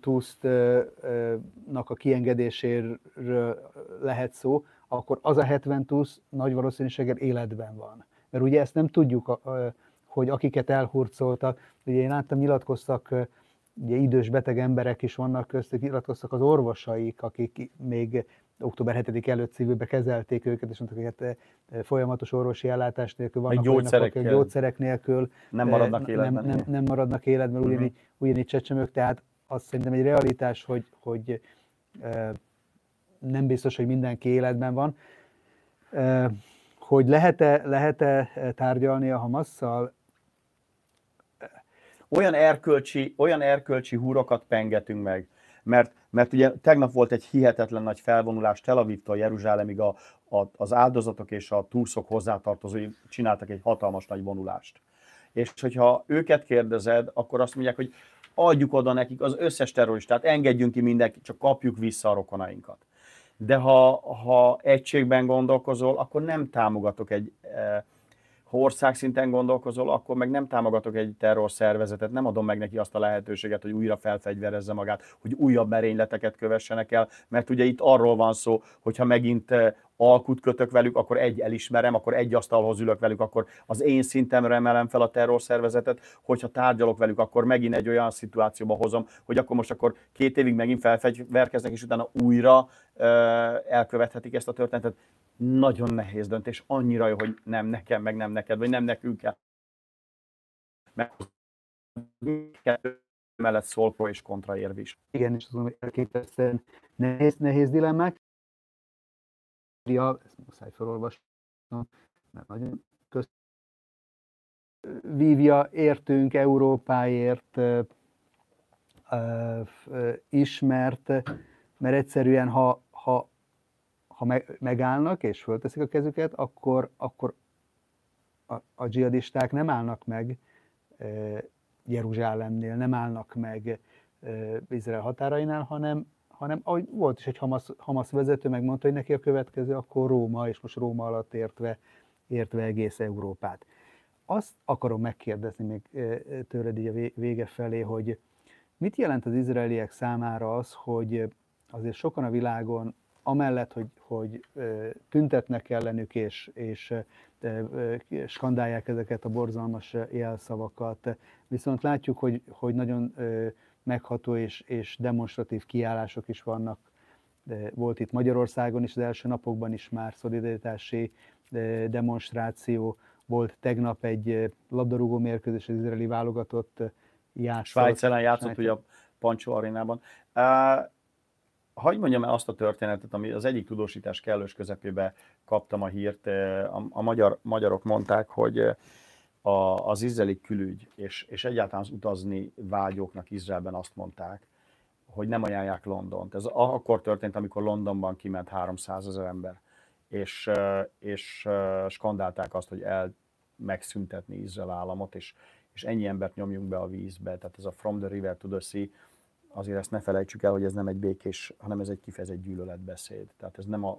tusztnak a kiengedéséről lehet szó, akkor az a 70 tusz nagy valószínűséggel életben van. Mert ugye ezt nem tudjuk, hogy akiket elhurcoltak, ugye én láttam, nyilatkoztak, ugye idős beteg emberek is vannak köztük, nyilatkoztak az orvosaik, akik még október 7 előtt szívőbe kezelték őket, és mondták, hogy hát eh, folyamatos orvosi ellátás nélkül vannak gyógyszerek, olyanok, gyógyszerek nélkül nem maradnak életben. Nem, nem, nem maradnak életben, uh-huh. ugyanígy, ugyanígy csecsemők, tehát az szerintem egy realitás, hogy, hogy e, nem biztos, hogy mindenki életben van. Hogy lehet-e, lehet-e tárgyalni a Hamasszal? Olyan erkölcsi, olyan erkölcsi húrokat pengetünk meg, mert, mert ugye tegnap volt egy hihetetlen nagy felvonulás Tel Avivtól Jeruzsálemig a, a, az áldozatok és a túlszok hozzátartozói csináltak egy hatalmas nagy vonulást. És hogyha őket kérdezed, akkor azt mondják, hogy adjuk oda nekik az összes terroristát, engedjünk ki mindenkit, csak kapjuk vissza a rokonainkat. De ha, ha egységben gondolkozol, akkor nem támogatok egy, eh, ha ország szinten gondolkozol, akkor meg nem támogatok egy terrorszervezetet, nem adom meg neki azt a lehetőséget, hogy újra felfegyverezze magát, hogy újabb merényleteket kövessenek el, mert ugye itt arról van szó, hogyha megint eh, alkut kötök velük, akkor egy elismerem, akkor egy asztalhoz ülök velük, akkor az én szintemre emelem fel a terrorszervezetet, hogyha tárgyalok velük, akkor megint egy olyan szituációba hozom, hogy akkor most akkor két évig megint felfegyverkeznek, és utána újra ö, elkövethetik ezt a történetet. Nagyon nehéz döntés, annyira jó, hogy nem nekem, meg nem neked, vagy nem nekünk kell. Meg mellett szól pro és kontra érv is. Igen, és azon elképesztően nehéz, nehéz dilemmák. Ezt muszáj felolvasnom, mert nagyon köz... Vívja értünk Európáért ismert, mert egyszerűen, ha, ha, ha megállnak és fölteszik a kezüket, akkor, akkor a, a dzsihadisták nem állnak meg Jeruzsálemnél, nem állnak meg Izrael határainál, hanem, hanem ahogy volt is egy Hamas, Hamas vezető, megmondta, hogy neki a következő akkor Róma, és most Róma alatt értve, értve egész Európát. Azt akarom megkérdezni még tőled így a vége felé, hogy mit jelent az izraeliek számára az, hogy azért sokan a világon amellett, hogy, hogy tüntetnek ellenük és, és skandálják ezeket a borzalmas jelszavakat, viszont látjuk, hogy, hogy nagyon megható és, és demonstratív kiállások is vannak. Volt itt Magyarországon is, az első napokban is már szolidaritási demonstráció, volt tegnap egy labdarúgó mérkőzés, az izraeli válogatott játszott. Svájc ellen játszott ugye a Pancsó arénában. Uh, Hagy mondjam el azt a történetet, ami az egyik tudósítás kellős közepébe kaptam a hírt. A, a magyar, magyarok mondták, hogy a, az izraeli külügy, és, és egyáltalán az utazni vágyóknak Izraelben azt mondták, hogy nem ajánlják Londont. Ez akkor történt, amikor Londonban kiment 300 ezer ember, és, és skandálták azt, hogy el megszüntetni Izrael államot, és, és ennyi embert nyomjunk be a vízbe. Tehát ez a From the River to the Sea, azért ezt ne felejtsük el, hogy ez nem egy békés, hanem ez egy kifejezett gyűlöletbeszéd. Tehát ez nem a...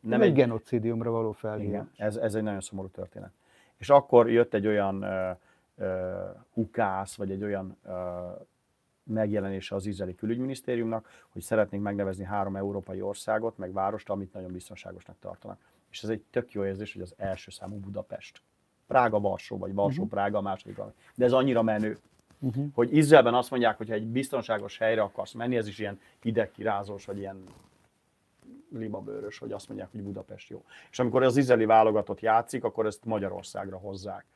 Nem egy, egy genocidiumra való felhívás. Igen, ez, ez egy nagyon szomorú történet. És akkor jött egy olyan uh, uh, ukász, vagy egy olyan uh, megjelenése az izraeli külügyminisztériumnak, hogy szeretnénk megnevezni három európai országot, meg várost, amit nagyon biztonságosnak tartanak. És ez egy tök jó érzés, hogy az első számú Budapest. Prága-Varsó, vagy Varsó-Prága mhm. a második. De ez annyira menő, Uh-huh. Hogy Izraelben azt mondják, hogy ha egy biztonságos helyre akarsz menni, ez is ilyen hidegkirázós, vagy ilyen libabőrös, hogy azt mondják, hogy Budapest jó. És amikor az izraeli válogatott játszik, akkor ezt Magyarországra hozzák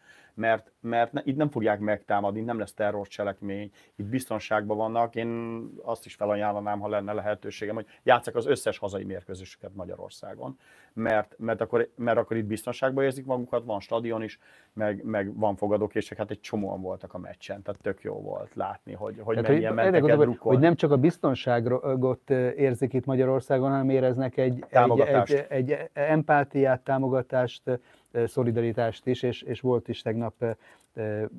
mert, mert ne, itt nem fogják megtámadni, nem lesz terrorcselekmény, itt biztonságban vannak. Én azt is felajánlanám, ha lenne lehetőségem, hogy játszak az összes hazai mérkőzésüket Magyarországon, mert, mert, akkor, mert akkor itt biztonságban érzik magukat, van stadion is, meg, meg van fogadókészség, hát egy csomóan voltak a meccsen, tehát tök jó volt látni, hogy, hogy tehát, mennyien hogy, mentek el hogy nem csak a biztonságot érzik itt Magyarországon, hanem éreznek egy, egy, egy, egy empátiát, támogatást, szolidaritást is, és, és volt is tegnap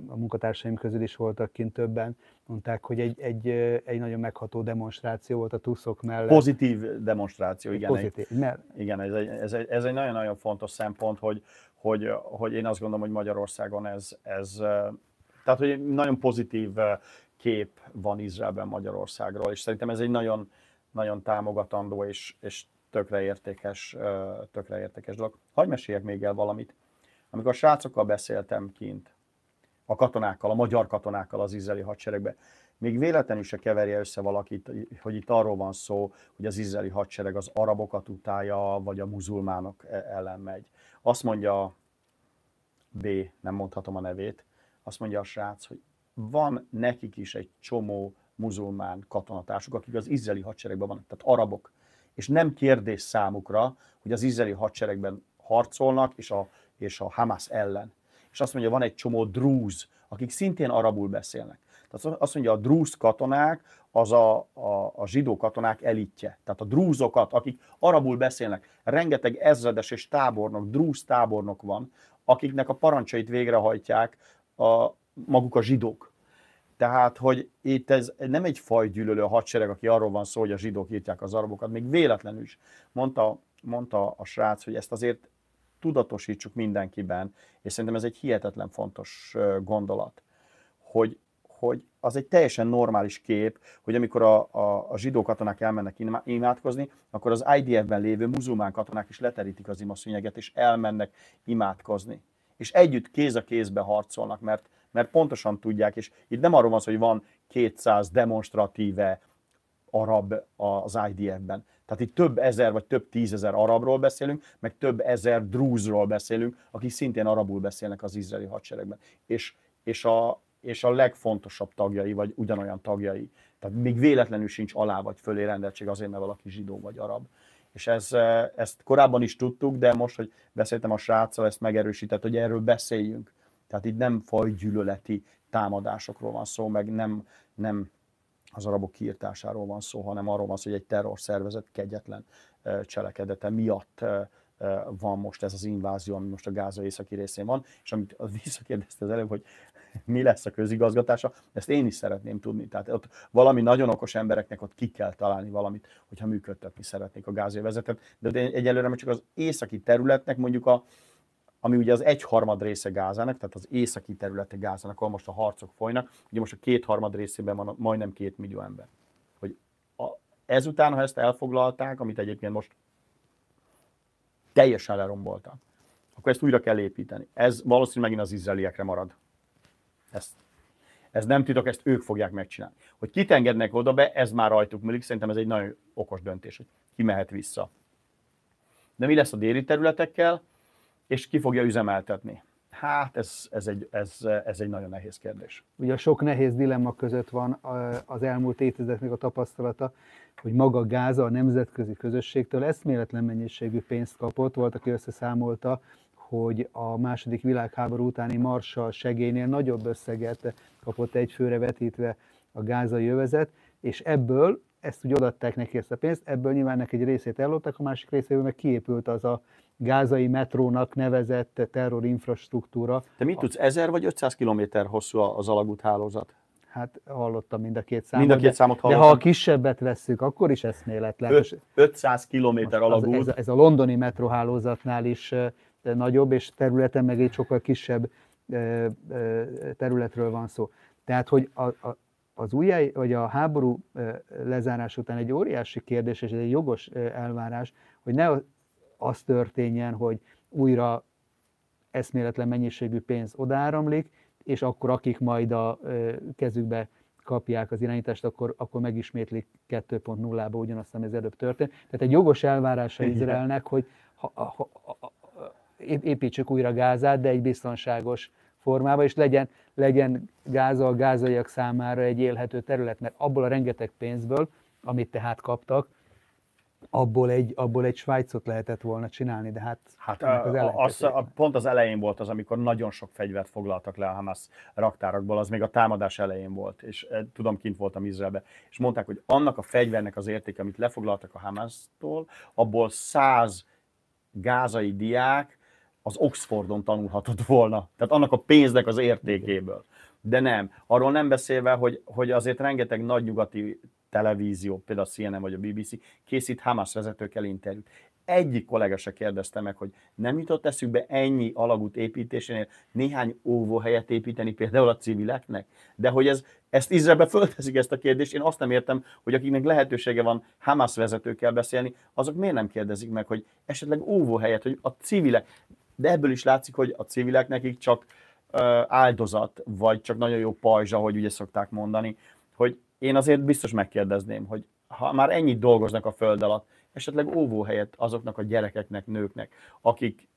a munkatársaim közül is voltak kint többen, mondták, hogy egy, egy, egy nagyon megható demonstráció volt a tuszok mellett. Pozitív demonstráció, igen. Pozitív, egy, mert... Igen, ez egy, ez, egy, ez egy nagyon-nagyon fontos szempont, hogy, hogy, hogy én azt gondolom, hogy Magyarországon ez, ez tehát, hogy nagyon pozitív kép van Izraelben Magyarországról, és szerintem ez egy nagyon, nagyon támogatandó és, és tökre értékes, tökre értékes dolog. Hagy meséljek még el valamit. Amikor a srácokkal beszéltem kint, a katonákkal, a magyar katonákkal az izraeli hadseregbe, még véletlenül se keverje össze valakit, hogy itt arról van szó, hogy az izraeli hadsereg az arabokat utálja, vagy a muzulmánok e- ellen megy. Azt mondja B, nem mondhatom a nevét, azt mondja a srác, hogy van nekik is egy csomó muzulmán katonatársuk, akik az izraeli hadseregben vannak, tehát arabok és nem kérdés számukra, hogy az izraeli hadseregben harcolnak, és a, és a Hamas ellen. És azt mondja, van egy csomó drúz, akik szintén arabul beszélnek. Tehát azt mondja, a drúz katonák az a, a, a zsidó katonák elitje. Tehát a drúzokat, akik arabul beszélnek, rengeteg ezredes és tábornok, drúz tábornok van, akiknek a parancsait végrehajtják a, maguk a zsidók. Tehát, hogy itt ez nem egy fajgyűlölő hadsereg, aki arról van szó, hogy a zsidók írtják az arabokat, még véletlenül is. Mondta, mondta a srác, hogy ezt azért tudatosítsuk mindenkiben, és szerintem ez egy hihetetlen fontos gondolat, hogy, hogy az egy teljesen normális kép, hogy amikor a, a, a zsidó katonák elmennek imádkozni, akkor az IDF-ben lévő muzulmán katonák is leterítik az imaszőnyeget, és elmennek imádkozni. És együtt kéz a kézbe harcolnak, mert, mert pontosan tudják, és itt nem arról van szó, hogy van 200 demonstratíve arab az IDF-ben. Tehát itt több ezer vagy több tízezer arabról beszélünk, meg több ezer drúzról beszélünk, akik szintén arabul beszélnek az izraeli hadseregben. És, és, a, és a legfontosabb tagjai, vagy ugyanolyan tagjai. Tehát még véletlenül sincs alá vagy fölé rendeltség azért, mert valaki zsidó vagy arab. És ez, ezt korábban is tudtuk, de most, hogy beszéltem a sráccal, ezt megerősített, hogy erről beszéljünk. Tehát itt nem fajgyűlöleti támadásokról van szó, meg nem, nem az arabok kiirtásáról van szó, hanem arról van szó, hogy egy terrorszervezet kegyetlen cselekedete miatt van most ez az invázió, ami most a Gáza északi részén van, és amit visszakérdezte az előbb, hogy mi lesz a közigazgatása, ezt én is szeretném tudni. Tehát ott valami nagyon okos embereknek ott ki kell találni valamit, hogyha működtetni szeretnék a gázövezetet, de egyelőre csak az északi területnek mondjuk a, ami ugye az egyharmad része Gázának, tehát az északi területe Gázának, ahol most a harcok folynak, ugye most a kétharmad részében van majdnem két millió ember. Hogy a, ezután, ha ezt elfoglalták, amit egyébként most teljesen leromboltak, akkor ezt újra kell építeni. Ez valószínűleg megint az izraeliekre marad. Ezt, ez nem titok, ezt ők fogják megcsinálni. Hogy kit engednek oda be, ez már rajtuk múlik, szerintem ez egy nagyon okos döntés, hogy ki mehet vissza. De mi lesz a déli területekkel? És ki fogja üzemeltetni? Hát ez, ez, egy, ez, ez egy nagyon nehéz kérdés. Ugye a sok nehéz dilemma között van az elmúlt évtizedeknek a tapasztalata, hogy maga Gáza a nemzetközi közösségtől eszméletlen mennyiségű pénzt kapott. Volt, aki összeszámolta, hogy a második világháború utáni Marshall segélynél nagyobb összeget kapott egy főre vetítve a gázai jövezet, és ebből ezt úgy odaadták neki ezt a pénzt, ebből nyilván neki egy részét elloptak, a másik részéből meg kiépült az a gázai metrónak nevezett terrorinfrastruktúra. Te mit tudsz, 1000 vagy 500 kilométer hosszú az alagút hálózat? Hát hallottam mind a két számot. Mind a két számot hallottam. De ha a kisebbet vesszük, akkor is eszméletlen. 500 kilométer alagút. Ez, ez a londoni metróhálózatnál is nagyobb, és területen meg egy sokkal kisebb területről van szó. Tehát, hogy a, a, az újjá, vagy a háború lezárás után egy óriási kérdés, és egy jogos elvárás, hogy ne az történjen, hogy újra eszméletlen mennyiségű pénz odáramlik, és akkor akik majd a kezükbe kapják az irányítást, akkor, akkor megismétlik 2.0-ba ugyanazt, ami az előbb történt. Tehát egy jogos elvárása Izraelnek, hogy ha, ha, ha, építsük újra Gázát, de egy biztonságos formába, és legyen, legyen Gáza a gázaiak számára egy élhető terület, mert abból a rengeteg pénzből, amit tehát kaptak, abból egy, abból egy Svájcot lehetett volna csinálni, de hát, hát az az, a, pont az elején volt az, amikor nagyon sok fegyvert foglaltak le a Hamas raktárakból, az még a támadás elején volt, és e, tudom, kint voltam Izraelbe, és mondták, hogy annak a fegyvernek az értéke, amit lefoglaltak a Hamas-tól, abból száz gázai diák az Oxfordon tanulhatott volna. Tehát annak a pénznek az értékéből. De nem. Arról nem beszélve, hogy, hogy azért rengeteg nagy nyugati televízió, például a CNN vagy a BBC készít Hamas vezetőkkel interjút. Egyik kollega se kérdezte meg, hogy nem jutott eszükbe ennyi alagút építésénél néhány óvóhelyet építeni például a civileknek? De hogy ez, ezt Izraelbe fölteszik ezt a kérdést, én azt nem értem, hogy akiknek lehetősége van Hamas vezetőkkel beszélni, azok miért nem kérdezik meg, hogy esetleg óvóhelyet, hogy a civilek, de ebből is látszik, hogy a civilek nekik csak áldozat, vagy csak nagyon jó pajzsa, hogy ugye szokták mondani, én azért biztos megkérdezném, hogy ha már ennyit dolgoznak a föld alatt, esetleg óvóhelyet azoknak a gyerekeknek, nőknek, akik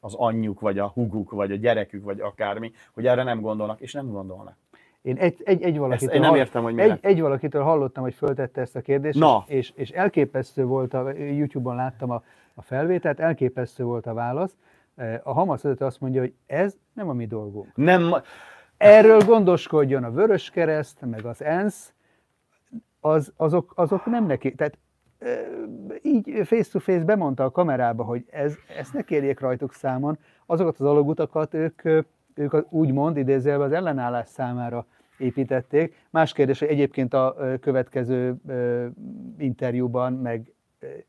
az anyjuk, vagy a huguk, vagy a gyerekük, vagy akármi, hogy erre nem gondolnak, és nem gondolnak. Én egy, egy, egy valakitől, én nem értem, hogy egy, egy valakitől hallottam, hogy föltette ezt a kérdést, Na. És, és elképesztő volt, a, YouTube-on láttam a, a felvételt, elképesztő volt a válasz. A Hamas azt mondja, hogy ez nem a mi dolgunk. Nem, Erről gondoskodjon a Vörös Kereszt, meg az ENSZ, az, azok, azok nem neki. Tehát így face-to-face bemondta a kamerába, hogy ez, ezt ne kérjék rajtuk számon, azokat az alagutakat ők, ők úgymond idézőjelben az ellenállás számára építették. Más kérdés, hogy egyébként a következő interjúban, meg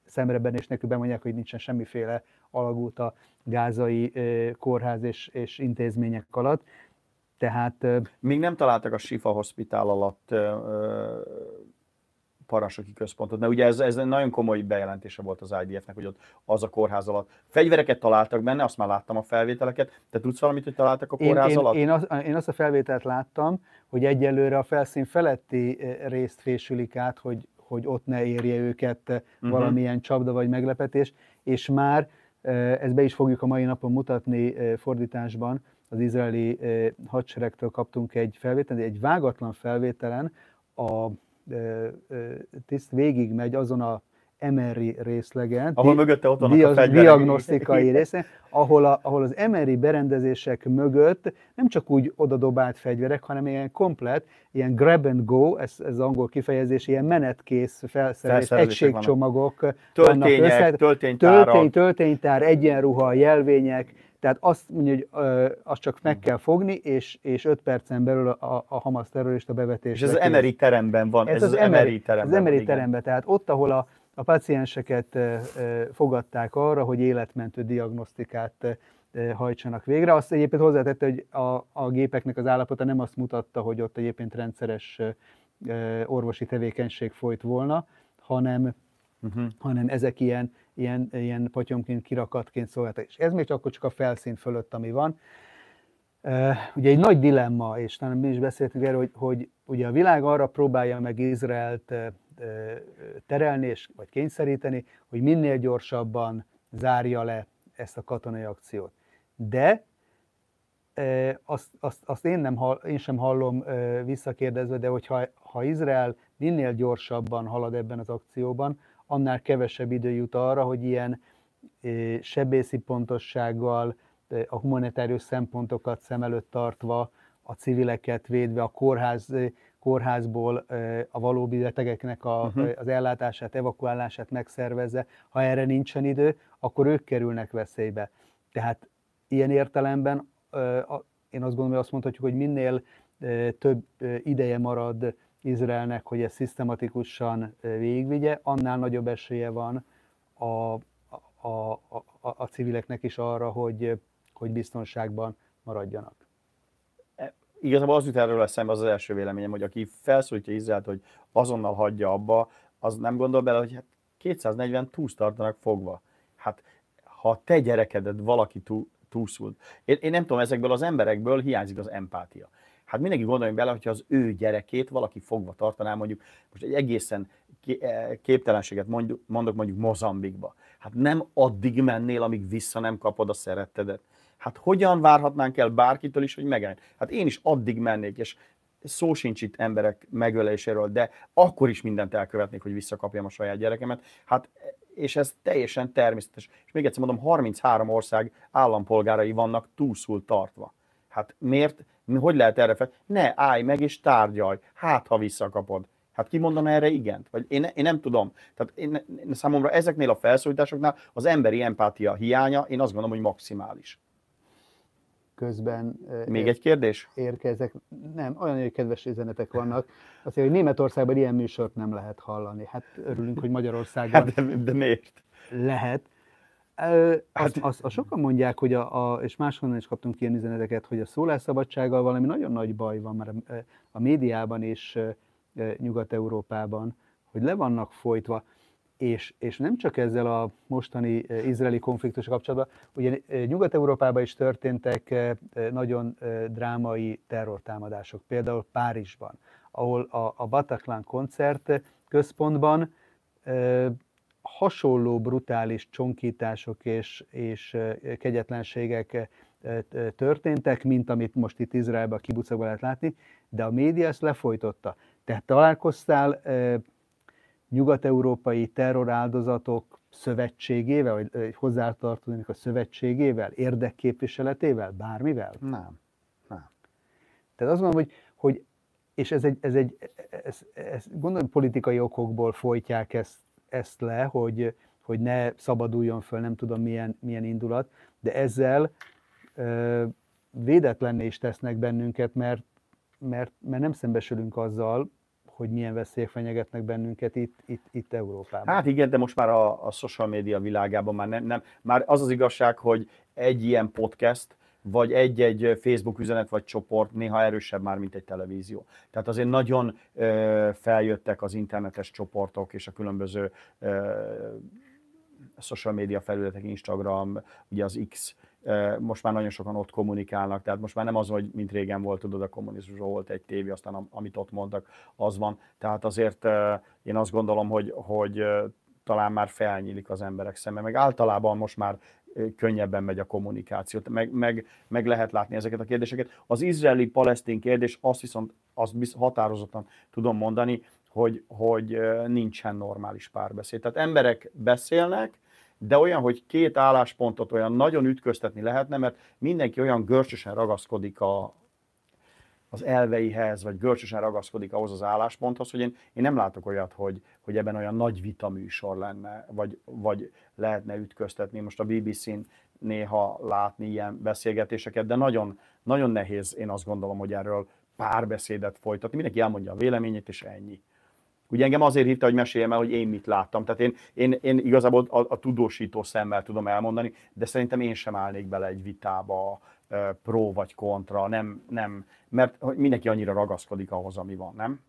szemreben és nekük bemondják, hogy nincsen semmiféle alagút a gázai kórház és, és intézmények alatt Tehát... Még nem találtak a Sifa Hospital alatt parancsnoki központot, mert ugye ez, ez nagyon komoly bejelentése volt az IDF-nek, hogy ott az a kórház alatt. Fegyvereket találtak benne, azt már láttam a felvételeket. Te tudsz valamit, hogy találtak a kórház én, alatt? Én, én, az, én azt a felvételt láttam, hogy egyelőre a felszín feletti részt fésülik át, hogy, hogy ott ne érje őket uh-huh. valamilyen csapda vagy meglepetés, és már ezt be is fogjuk a mai napon mutatni fordításban, az izraeli hadseregtől kaptunk egy felvételt, egy vágatlan felvételen a tiszt végigmegy azon a MRI részlegen, ahol mögötte ott vannak a diagnosztikai részen, ahol, a, ahol az MRI berendezések mögött nem csak úgy odadobált fegyverek, hanem ilyen komplet, ilyen grab and go, ez, ez angol kifejezés, ilyen menetkész felszerelés, egységcsomagok, töltények, tölténytárak, töltény, tölténytár, egyenruha, jelvények, tehát azt mondja, hogy ö, azt csak meg kell fogni, és, és 5 percen belül a, a Hamas terrorista bevetés. És ez az Emery teremben van. Ez, ez az, az Emery teremben. Az Emery teremben, tehát ott, ahol a, a pacienseket ö, ö, fogadták arra, hogy életmentő diagnosztikát ö, hajtsanak végre. Azt egyébként hozzátette, hogy a, a gépeknek az állapota nem azt mutatta, hogy ott egyébként rendszeres ö, orvosi tevékenység folyt volna, hanem, uh-huh. hanem ezek ilyen ilyen, ilyen potyomként, kirakatként szolgáltak. És ez még csak akkor csak a felszín fölött, ami van. Ugye egy nagy dilemma, és talán mi is beszéltünk erről, hogy, hogy ugye a világ arra próbálja meg Izraelt terelni, és, vagy kényszeríteni, hogy minél gyorsabban zárja le ezt a katonai akciót. De azt, azt, azt én, nem, én sem hallom visszakérdezve, de hogyha ha Izrael minél gyorsabban halad ebben az akcióban, annál kevesebb idő jut arra, hogy ilyen sebészi pontossággal, a humanitárius szempontokat szem előtt tartva, a civileket védve, a kórház, kórházból a valódi betegeknek a, uh-huh. az ellátását, evakuálását megszervezze. Ha erre nincsen idő, akkor ők kerülnek veszélybe. Tehát ilyen értelemben én azt gondolom, hogy azt mondhatjuk, hogy minél több ideje marad Izraelnek, hogy ezt szisztematikusan végigvigye, annál nagyobb esélye van a, a, a, a civileknek is arra, hogy, hogy biztonságban maradjanak. E, igazából az jut erről eszembe az az első véleményem, hogy aki felszólítja Izraelt, hogy azonnal hagyja abba, az nem gondol bele, hogy hát 240 túsz tartanak fogva. Hát ha te gyerekedet valaki túl, túlszult. Én, én nem tudom, ezekből az emberekből hiányzik az empátia. Hát mindenki gondoljon bele, hogyha az ő gyerekét valaki fogva tartaná, mondjuk most egy egészen eh, képtelenséget mondok mondjuk Mozambikba. Hát nem addig mennél, amíg vissza nem kapod a szerettedet. Hát hogyan várhatnánk el bárkitől is, hogy megállj? Hát én is addig mennék, és szó sincs itt emberek megöléséről, de akkor is mindent elkövetnék, hogy visszakapjam a saját gyerekemet. Hát és ez teljesen természetes. És még egyszer mondom, 33 ország állampolgárai vannak túlszul tartva. Hát miért? Hogy lehet erre fel? Ne állj meg és tárgyalj, hát ha visszakapod. Hát ki mondana erre igent? Vagy én, én nem tudom. Tehát én, számomra ezeknél a felszólításoknál az emberi empátia hiánya, én azt gondolom, hogy maximális. Közben... Még ér, egy kérdés? Érkezek. Nem, olyan kedves üzenetek vannak. Mondja, hogy Németországban ilyen műsort nem lehet hallani. Hát örülünk, hogy Magyarországon... Hát de, de miért? Lehet. Azt, hát- azt, azt sokan mondják, hogy a, a, és máshonnan is kaptunk ilyen üzeneteket, hogy a szólásszabadsággal valami nagyon nagy baj van már a, a médiában és Nyugat-Európában, hogy le vannak folytva, és, és nem csak ezzel a mostani izraeli konfliktus kapcsolatban, ugye Nyugat-Európában is történtek nagyon drámai terrortámadások, például Párizsban, ahol a, a Bataclan koncert központban hasonló brutális csonkítások és, és kegyetlenségek történtek, mint amit most itt Izraelben a kibucokban lehet látni, de a média ezt lefolytotta. Tehát találkoztál nyugat-európai terroráldozatok szövetségével, vagy hozzátartozónak a szövetségével, érdekképviseletével, bármivel? Nem. Nem. Tehát azt mondom, hogy, hogy és ez egy, ez egy ez, ez, gondolom politikai okokból folytják ezt ezt le, hogy, hogy ne szabaduljon föl, nem tudom milyen, milyen indulat, de ezzel ö, védetlenné is tesznek bennünket, mert, mert, mert nem szembesülünk azzal, hogy milyen veszélyek fenyegetnek bennünket itt, itt, itt Európában. Hát igen, de most már a, a social media világában már nem, nem, már az az igazság, hogy egy ilyen podcast, vagy egy-egy Facebook üzenet vagy csoport néha erősebb már, mint egy televízió. Tehát azért nagyon feljöttek az internetes csoportok és a különböző social media felületek, Instagram, ugye az X, most már nagyon sokan ott kommunikálnak, tehát most már nem az, hogy mint régen volt, tudod, a kommunizmusban volt egy tévé, aztán amit ott mondtak, az van. Tehát azért én azt gondolom, hogy, hogy talán már felnyílik az emberek szeme, meg általában most már könnyebben megy a kommunikáció, meg, meg, meg lehet látni ezeket a kérdéseket. Az izraeli-palesztin kérdés, azt viszont azt határozottan tudom mondani, hogy, hogy nincsen normális párbeszéd. Tehát emberek beszélnek, de olyan, hogy két álláspontot olyan nagyon ütköztetni lehetne, mert mindenki olyan görcsösen ragaszkodik a, az elveihez, vagy görcsösen ragaszkodik ahhoz az állásponthoz, hogy én, én nem látok olyat, hogy, hogy ebben olyan nagy vita műsor lenne, vagy, vagy lehetne ütköztetni. Most a BBC-n néha látni ilyen beszélgetéseket, de nagyon, nagyon nehéz, én azt gondolom, hogy erről párbeszédet folytatni. Mindenki elmondja a véleményét, és ennyi. Ugye engem azért hívta, hogy meséljem el, hogy én mit láttam. Tehát én, én, én igazából a, a tudósító szemmel tudom elmondani, de szerintem én sem állnék bele egy vitába pro vagy kontra, nem, nem, mert mindenki annyira ragaszkodik ahhoz, ami van, nem?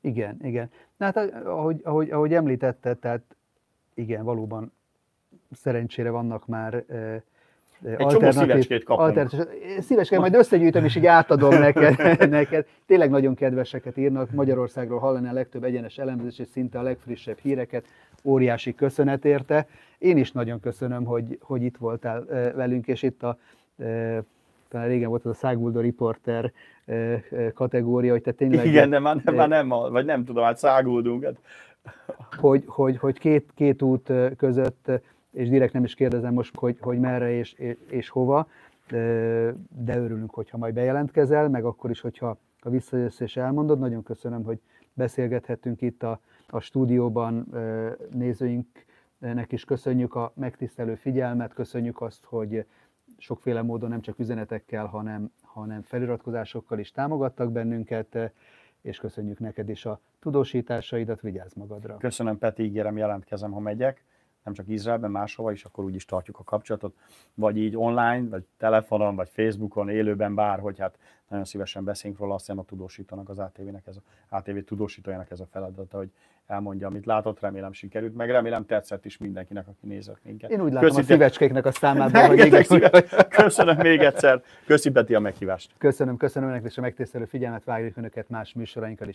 Igen, igen. Na hát ahogy, ahogy, ahogy említetted, tehát igen, valóban szerencsére vannak már egy csomó szívecskét kapunk. Szívecskét, majd összegyűjtöm és így átadom neked, neked. Tényleg nagyon kedveseket írnak. Magyarországról hallani a legtöbb egyenes elemzés és szinte a legfrissebb híreket. Óriási köszönet érte. Én is nagyon köszönöm, hogy, hogy itt voltál velünk, és itt a talán régen volt az a Száguldó Reporter kategória, hogy te tényleg... Igen, de már nem, már nem vagy nem tudom, hát száguldunk. Hát. Hogy, hogy, hogy két, két út között és direkt nem is kérdezem most, hogy, hogy merre és, és, és hova, de örülünk, hogyha majd bejelentkezel, meg akkor is, hogyha ha visszajössz és elmondod. Nagyon köszönöm, hogy beszélgethettünk itt a, a stúdióban nézőinknek is köszönjük a megtisztelő figyelmet, köszönjük azt, hogy sokféle módon nem csak üzenetekkel, hanem, hanem feliratkozásokkal is támogattak bennünket, és köszönjük neked is a tudósításaidat, vigyázz magadra. Köszönöm, Peti, ígérem, jelentkezem, ha megyek nem csak Izraelben, máshova is, akkor úgyis tartjuk a kapcsolatot, vagy így online, vagy telefonon, vagy Facebookon, élőben, bárhogy, hát nagyon szívesen beszélünk róla, azt hiszem a tudósítónak, az ATV-nek ez a, ATV tudósítójának ez a feladata, hogy elmondja, amit látott, remélem sikerült, meg remélem tetszett is mindenkinek, aki nézett minket. Én úgy látom Köszi, a szívecskéknek a számában, hogy igen. Köszönöm még egyszer, köszi Peti a meghívást. Köszönöm, köszönöm önnek és a megtisztelő figyelmet, várjuk önöket más műsorainkkal is.